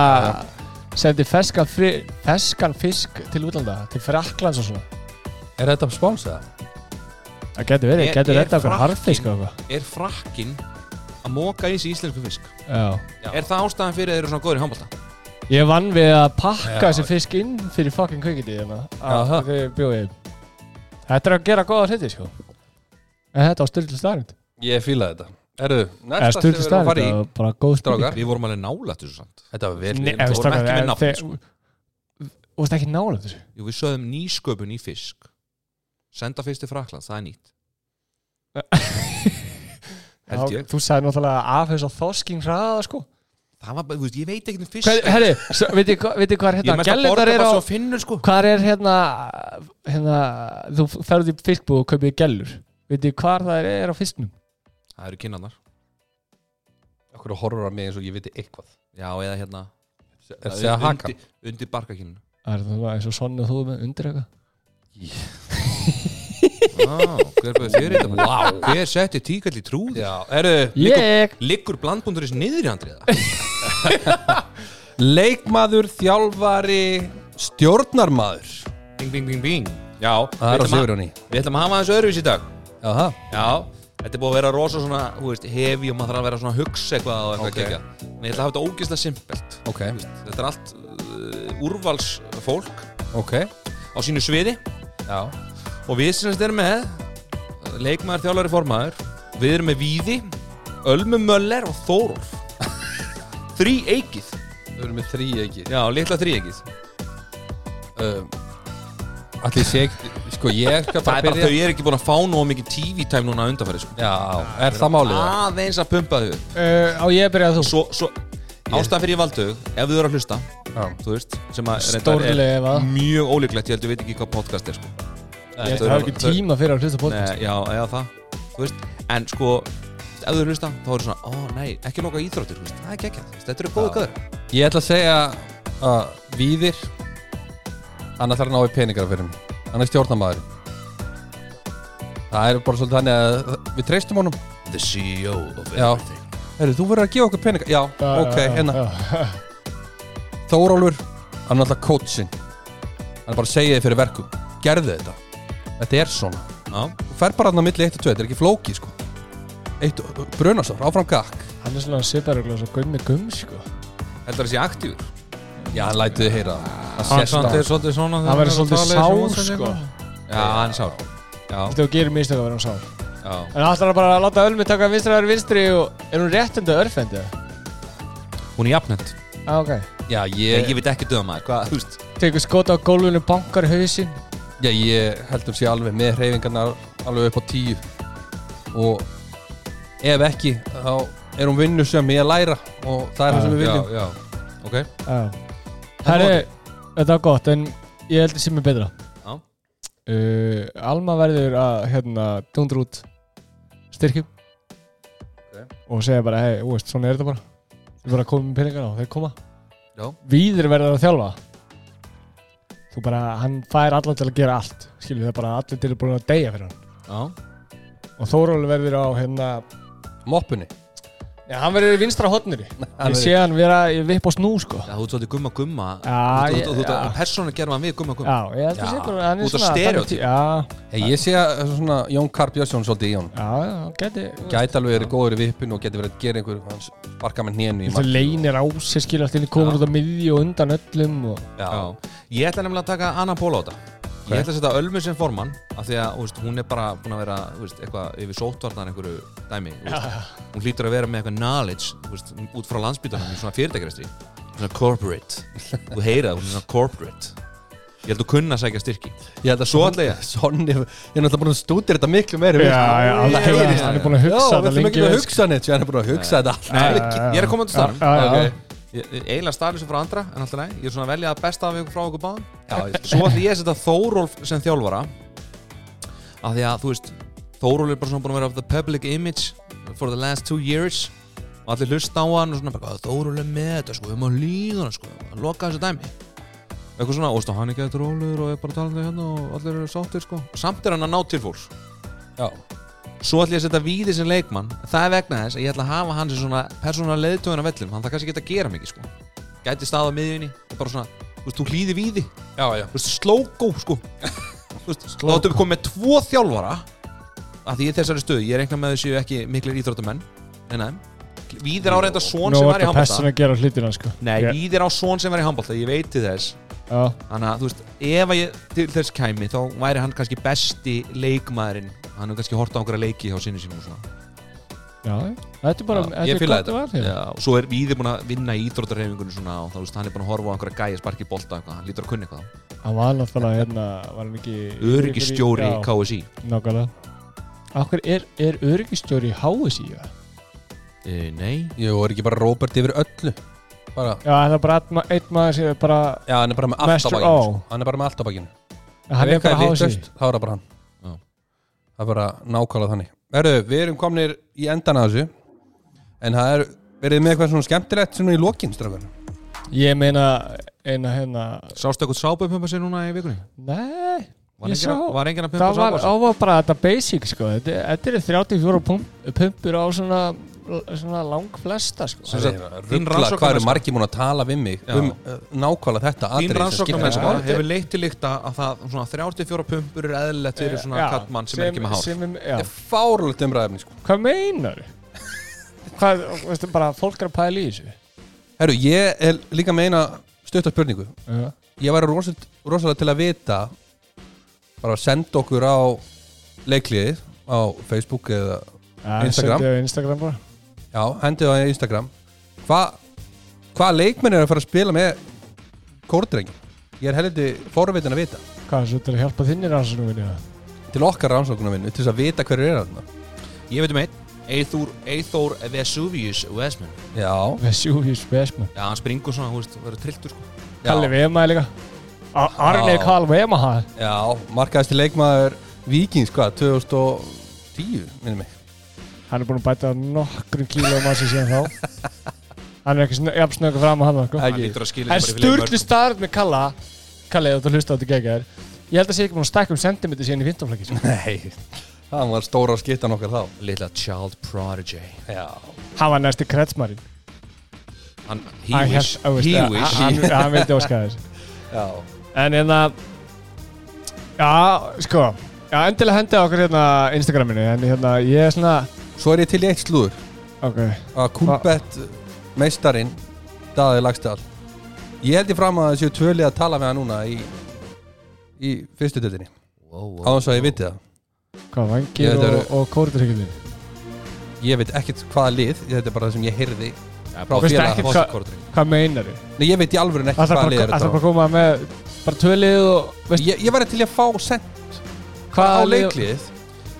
C: sendir feskan, fri, feskan fisk til útlanda, til Fraklands og svona
A: Er þetta spánsað?
C: Það getur verið,
B: Er-
C: getur
B: er
C: þetta okkur
B: Frakkinn-
C: harfisk og eitthvað
B: Er frakkin að móka í sig íslensku fisk
C: Já
A: Já.
B: Er það ástæðan fyrir að þeir eru svona góður í handbólta?
C: Ég vann við að pakka
A: Já.
C: þessi fisk inn fyrir fucking kveikindi hérna.
A: Jaha.
C: að þau bjóði Þetta er að gera góða hluti sko. En þetta var styrlu starrend
A: Ég fíla þetta. Erðu,
C: Eða
A: næsta sem
C: styrlu
A: við erum að
C: starrend,
A: fara
C: það
A: í
C: var bara góð spurning.
A: Strákar.
B: Við vorum alveg nálægt þessu samt.
A: Þetta var vel
C: Nei,
A: við
B: vorum ekki með
C: en
B: nafn, sko.
C: Þú veist ekki nála þessu.
B: Jú, við sögðum nýsköpun í fisk. Senda fyrst til Frakland, það er nýtt. Held
C: Já,
B: ég
C: Þú sagði náttúrulega afhaus á þorsking hraða sko.
B: Það var veist, ég veit ekki um fisk
C: Hvað, herri, veitir hvað veitir hvað er
B: Ég er
C: hérna
B: að
C: Gellurnar er á
B: svo að finnur sko.
C: Hvað er hérna hérna Þú ferður í fiskbú og kaupir gellur Veitir hvað það er, er á fisknum
B: Það eru kynnanar
A: Okkur horfur á mig eins og ég viti eitthvað.
B: Já, eða hérna
A: Er það að haka?
B: Undir, undir barkakynnu
C: Það er það eins og sonn og þú með undir eitthvað
B: ah, Hver bæði þér þetta bara? wow. Hver setti tíkall í trúð?
A: Já, erðu
C: Ég.
B: Liggur blandbúndurins niður í handriða?
A: Leikmaður, þjálfari, stjórnarmaður.
B: Bing, bing, bing, bing. Já,
A: Það er á Sigurjóni.
B: Við ætlum að hafa þessu öðruvís í dag.
A: Já, það
B: Já, þetta er búið að vera rosa svona, þú veist, hefi og maður þarf að vera svona að hugsa eitthvað og eitthvað
A: Ok.
B: okay. gegja. En ég ætla að hafa þetta ógeðslega simpelt.
A: Ok,
B: Þetta er allt uh, úrvalsfólk
A: ok.
B: á sínu sviði.
A: Já,
B: Og við sem þetta erum með Leikmaður, þjálfari, formaður Við erum með Víði, Ölmu Möller og Þórólf Þrý eikið
A: við erum með þrý ekki
B: Já, litla þrý eikið
A: um, Allir sé Sko, ég skal
B: Það
A: bara
B: er bara
A: byrja
B: þau er ekki búin að fá nú mikið TV-tæm núna að undanfæri sko.
A: Já, er það málið? það?
B: Aðeins að pumpa þau
C: uh, Á ég að byrja þú
B: Svo, svo ástæðan fyrir ég valdu ef þau eru að hlusta
A: Já,
B: þú veist, sem að reyndar
C: Stórlega ef að
B: er mjög ólíklegt, ég held ég veit ekki hvað podcast er sko.
C: Ég hef ekki tíma fyrir að hlusta podcast
B: Nei, já, eða það þú veist, en sko ef að hlusta, þá er svona, ó nei, ekki loka íþróttir þú veist, það er ekki, þetta eru góðu
A: Já.
B: gæður
A: Ég ætla að segja að Víðir hann ætlar að ná í peningar fyrir mig. Hann er stjórnamaður það er bara svolítið þannig að við treystum honum.
B: The CEO of
A: Já. Heru, þú verður að gefa okkur peningar já,
C: Já,
A: ok, hérna.
C: já.
A: Þórólfur, hann er alltaf coaching hann er bara að segja þið fyrir verkum. Gerðu þetta, þetta er svona.
B: Já,
A: fer bara hann á milli 1 og 2, þetta er ekki flóki sko. Eitt, brunasár, áfram gakk
C: Hann er svona sviparuglega svo gummi gum sko.
B: Heldur það sé aktífur?
A: Já, hann lætið þið heyra það. það
B: Hann
A: sést
B: samt
A: á
B: er svolítið svona
C: Hann verður svolítið sár sko.
B: Já, hann er sár. Já,
C: Þetta þú gerir mistök að vera hann sár.
B: Já.
C: En ætlar bara að láta Ölmi taka vinstri að vera vinstri og er hún réttindi örfendi?
B: Hún er jafnend
C: Já, ok.
A: Já,
B: Ég,
A: ég,
B: ég veit ekki döða maður, hvað, þú veist.
C: Tekur skot á gólfinu, bankar í hausinn
A: já, ég heldur sé alveg með hreyfingarnar alveg upp á 10 og ef ekki, þá er hún vinnu sem ég að læra og það er það sem við viljum.
B: Já, já, ok.
C: Já. Herri, þetta var gott en ég held að sé mig betra.
B: Já.
C: uh, Alma verður að hérna dundur út styrkjum. Og segja bara, hei, þú veist, svona er þetta bara. Við bara komum með peningar á, þeir koma.
B: Já.
C: Víðir verður að þjálfa Þú bara, hann fær allan til að gera allt Skilju, það er bara allir til að búin að deyja fyrir hann.
B: Já,
C: Og Þóróli verður á hérna
A: moppunni
C: Já, hann verður í vinstra hotnir
A: Hann
C: Ég sé hann vera í vipp og snú, sko.
B: Já, þú ert svolítið gumma gumma.
C: Já,
B: Þú
C: ég-
B: þú- þú ert
C: já.
B: að persónu gera maður við gumma gumma.
C: Já, ég held að
A: Já,
C: sé bara, hann er
B: út af
C: svona tí- Já,
A: hey, ég sé að svona Jón Karp Björnsson svolítið í hún
C: já, já, hann geti
A: gæti alveg verið góður í vippinu og geti verið að gera einhver hann sparka með hnénu í
C: Það leynir á sér skilja allt inn í komin
A: Já.
C: út á miðju og undan öllum og...
A: já,
B: Já. Ég ætla nefnilega að taka annan pól á þetta Ég ætla að setja Ölmu sem formann af því að veist, hún er bara búin að vera veist, eitthvað yfir sótvarnar einhverju dæmi veist. hún hlýtur að vera með eitthvað knowledge út frá landsbytunum í svona fyrirtækjastri svona corporate. Þú heyra það, hún er svona corporate. Ég held að kunna að sækja styrki.
A: Ég held að
B: Svo ætla ég.
A: Sonni, ég er náttúrulega búin að stúdira þetta miklu meiri
C: Já, já,
A: það
C: heyrist, hann er búin að hugsa
A: Já,
C: þetta
A: við ætlum
C: lengi
A: ekki að hugsa neitt Hann er búin að hugsa þetta
C: já, já.
B: ég er að koma til staðnum Eiginlega staðlýsum frá andra en alltaf nei, ég er svona að velja að besta af ykkur frá okkur báðum.
A: Já,
B: svo ætla ég að setja Þórólf sem þjálfara. Af því að þú veist Þórólf er bara svona búin að vera of the public image for the last two years. Og allir hlusta á hann og svona bara, "Hvað, Þórólf er með þetta? Sko, við erum að líða hann sko. Að loka þessu dæmi. Eitthvað svona, og hann er eitthvað rólur og er bara talandi hérna og allir eru sáttir sko. Samt er hann að ná til fólks.
A: Já,
B: svo ætla ég að setja Víði sem leikmann. Það er vegna þess að ég ætla að hafa hann sem svona persónulega leiðtöðun af vellum, hann það kannski geta að gera mikið sko. Gæti staða á miðjunni og bara svona, þú veist, þú hlýði Víði.
A: Já, já.
B: Þú veist, slógó sko. Þú veist, þá áttum við komið með tvo þjálfara að því í þessari stöðu, ég reikna með þessu ekki miklir íþróttamenn nei, nei, Víðir á reynda
C: Nú
B: sem
C: er
B: var í
C: þetta
B: handbólta
C: pessin að gera hlutina sko.
B: Nei,
C: Ég-
B: Víðir á svon sem var í handbólta, ég veit til þess þannig að, þú veist, ef að ég til þess kæmi, þá væri hann kannski besti leikmaðurinn, hann hefur kannski hort á einhverja leiki hjá sinni sínum og svona.
C: Já, þetta er bara
A: Já,
C: þetta er gott hér.
B: Já, og svo er Víðir búin að vinna í íþróttarhefingunni svona og þá, veist, hann er búin að horfa á einhverja gæja sparki bolta eitthvað, hann lítur að kunna eitthvað.
C: Hann var náttúrulega hérna Var hann ekki
B: Öryggistjóri
C: Já,
B: KSI
C: Nákvæmlega. Akkur er, er öryggistjóri í HSI já?
B: e, Nei.
A: Jú, er ekki bara Robert yfir öllu bara,
C: Já, það er bara einn ma- einn maður sem er bara
A: já, hann er bara með allt á
C: Master
A: bakinu
C: O.
A: sko. Hann er bara með allt á bakinu
C: Hann er bara HSI
A: Þá er það bara hann
B: Já.
A: Það er bara nákvæmlega þannig Erðu, við erum komnir í endan að þessu En það er verið með eitthvað svona skemmtilegt svona í lokin, strafgar
C: Ég meina eina hérna
B: Sástu eitthvað sápu pumpa sér núna í vikunni?
C: Nei,
B: Var
C: ég
B: enginn
C: sá
B: að- Var enginn að pumpa
C: Það var,
B: sápu
C: á var bara þetta basic sko Þetta, þetta eru 34 pump, pumpur á svona lang flesta sko.
B: Sem
A: Ruggla, hvað eru margir múin að tala við mig
B: Já.
A: um uh, nákvæmlega þetta
B: Þín
A: sem
B: rannsóknarmennska
A: máli.
B: hefur leitt til líkt að það svona 34 pumpur er eðlilegt fyrir svona
C: Já,
B: kallmann sem, er ekki með hár
C: sem,
A: Þetta er fárulegt umræðefni sko.
C: Hvað meinar Hvað, veistu, bara fólk er að pæla í þessu
A: Herru, ég er líka með eina stutta spurningu
C: Já.
A: Ég væri rosalega, rosalega til að vita bara að senda okkur á leikliðið á Facebook eða Instagram.
C: Instagram bara
A: já, hendið á Instagram. Hvað hva leikmenn er að fara að spila með kórdrengi? Ég er heldur forvitin að vita.
C: Hvað, svo til að hjálpa þinni rannsóknum vinni
A: til okkar rannsóknarvinnu til þess að vita hverju er þarna.
B: Ég veit um einn Eithor, Eithor Vesuvius Westman
A: Já,
C: Vesuvius Vesman.
B: Já, hann springur svona, þú veist, verður trilltur sko.
C: Kalli Vema líka. Arne. Karl Vema
A: já markaðasti leikmaður Víkings, hvað, 2010 minnum mig
C: Hann er búin að bæta nokkrum kílóum að sig síðan þá. Hann er ekki sn- jafn snöggur fram að hann sko.
B: Hann lítur að skila
C: Það er sturgli starf með Kalla Kalli, þú hlusta á þetta geggar Ég held að sé ekki búin að stækka um sentimeter síðan í 15 flakki sko.
A: Nei, það var stóra skittan okkar þá.
B: Litla child prodigy.
A: Já,
C: Hann var næsti kretsmarinn.
B: Hann, he wish, he wish.
C: Hann, hann vildi þess
A: já.
C: En hérna Já, sko Já, endilega hendi okkur hérna Instagraminu En hérna, ég er svona
A: Svo er ég til í eitt slúður.
C: Ok,
A: að Kúlbett meistarinn Daði Lagstall Ég held ég fram að þessu tvölið að tala með hann núna í, í fyrstu dildinni
B: wow,
A: á þess að ég viti það.
C: Hvað, vangir og,
A: eru-
C: og kóriturhyggjum
A: Ég veit ekkert hvaða lið, þetta er bara það sem ég heyrði frá
C: Veistu
A: félaga
C: ekkert hvað- Hvað meinar þið?
A: Nei, ég veit í alvöru ekki
C: Það
A: hvaða lið
C: er
A: er
C: bara
A: þetta
C: að koma með bara tvölið og
A: Ég, ég væri til að fá sent á
C: hvaða lið
A: leikliðið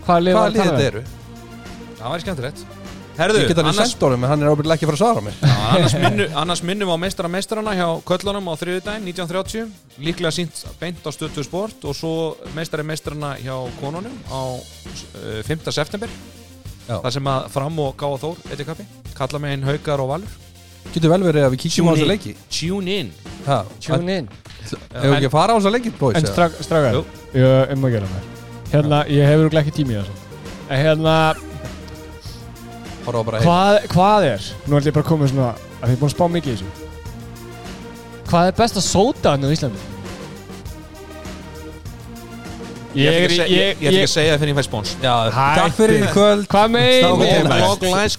C: Hvaða lið var
A: þetta eru
B: Það væri skemmtilegt Herðu,
A: Ég get alveg
B: annars,
A: sendt honum en hann er ábyrðilega ekki að fara að svara mér
B: Já, annars, minnu, annars minnum við á meistara meistarana hjá Köllunum á þriðudaginn 1930 líklega sínt beint á stötu sport og svo meistari meistarana hjá konunum á uh, 5. september
A: Já.
B: þar sem að fram og gá og þór eitthvað kappi, kalla með einn haukar og valur
A: Getur vel verið að við kíkjum á þessa leiki
B: Tune in
A: Ha,
C: Tune in
A: Hefur ekki að fara á þessa leiki, boys?
C: En
A: eða?
C: strak, strakar,
B: Jú.
C: ég um að gera mér Hérna, ég hefur ekki tími í þessu En hérna, hvað, hvað er Nú ætlum ég bara að koma svona að þið er búin að spá mikið í þessu Hvað er besta sóta hann á Íslandi?
B: Ég ætla
C: er
B: ekki að segja- ég- ég ætla ekki að segja það fyrir ég fæ
C: Hæ,
A: takk fyrir í kvöld
C: Hvað meina?
B: Long lines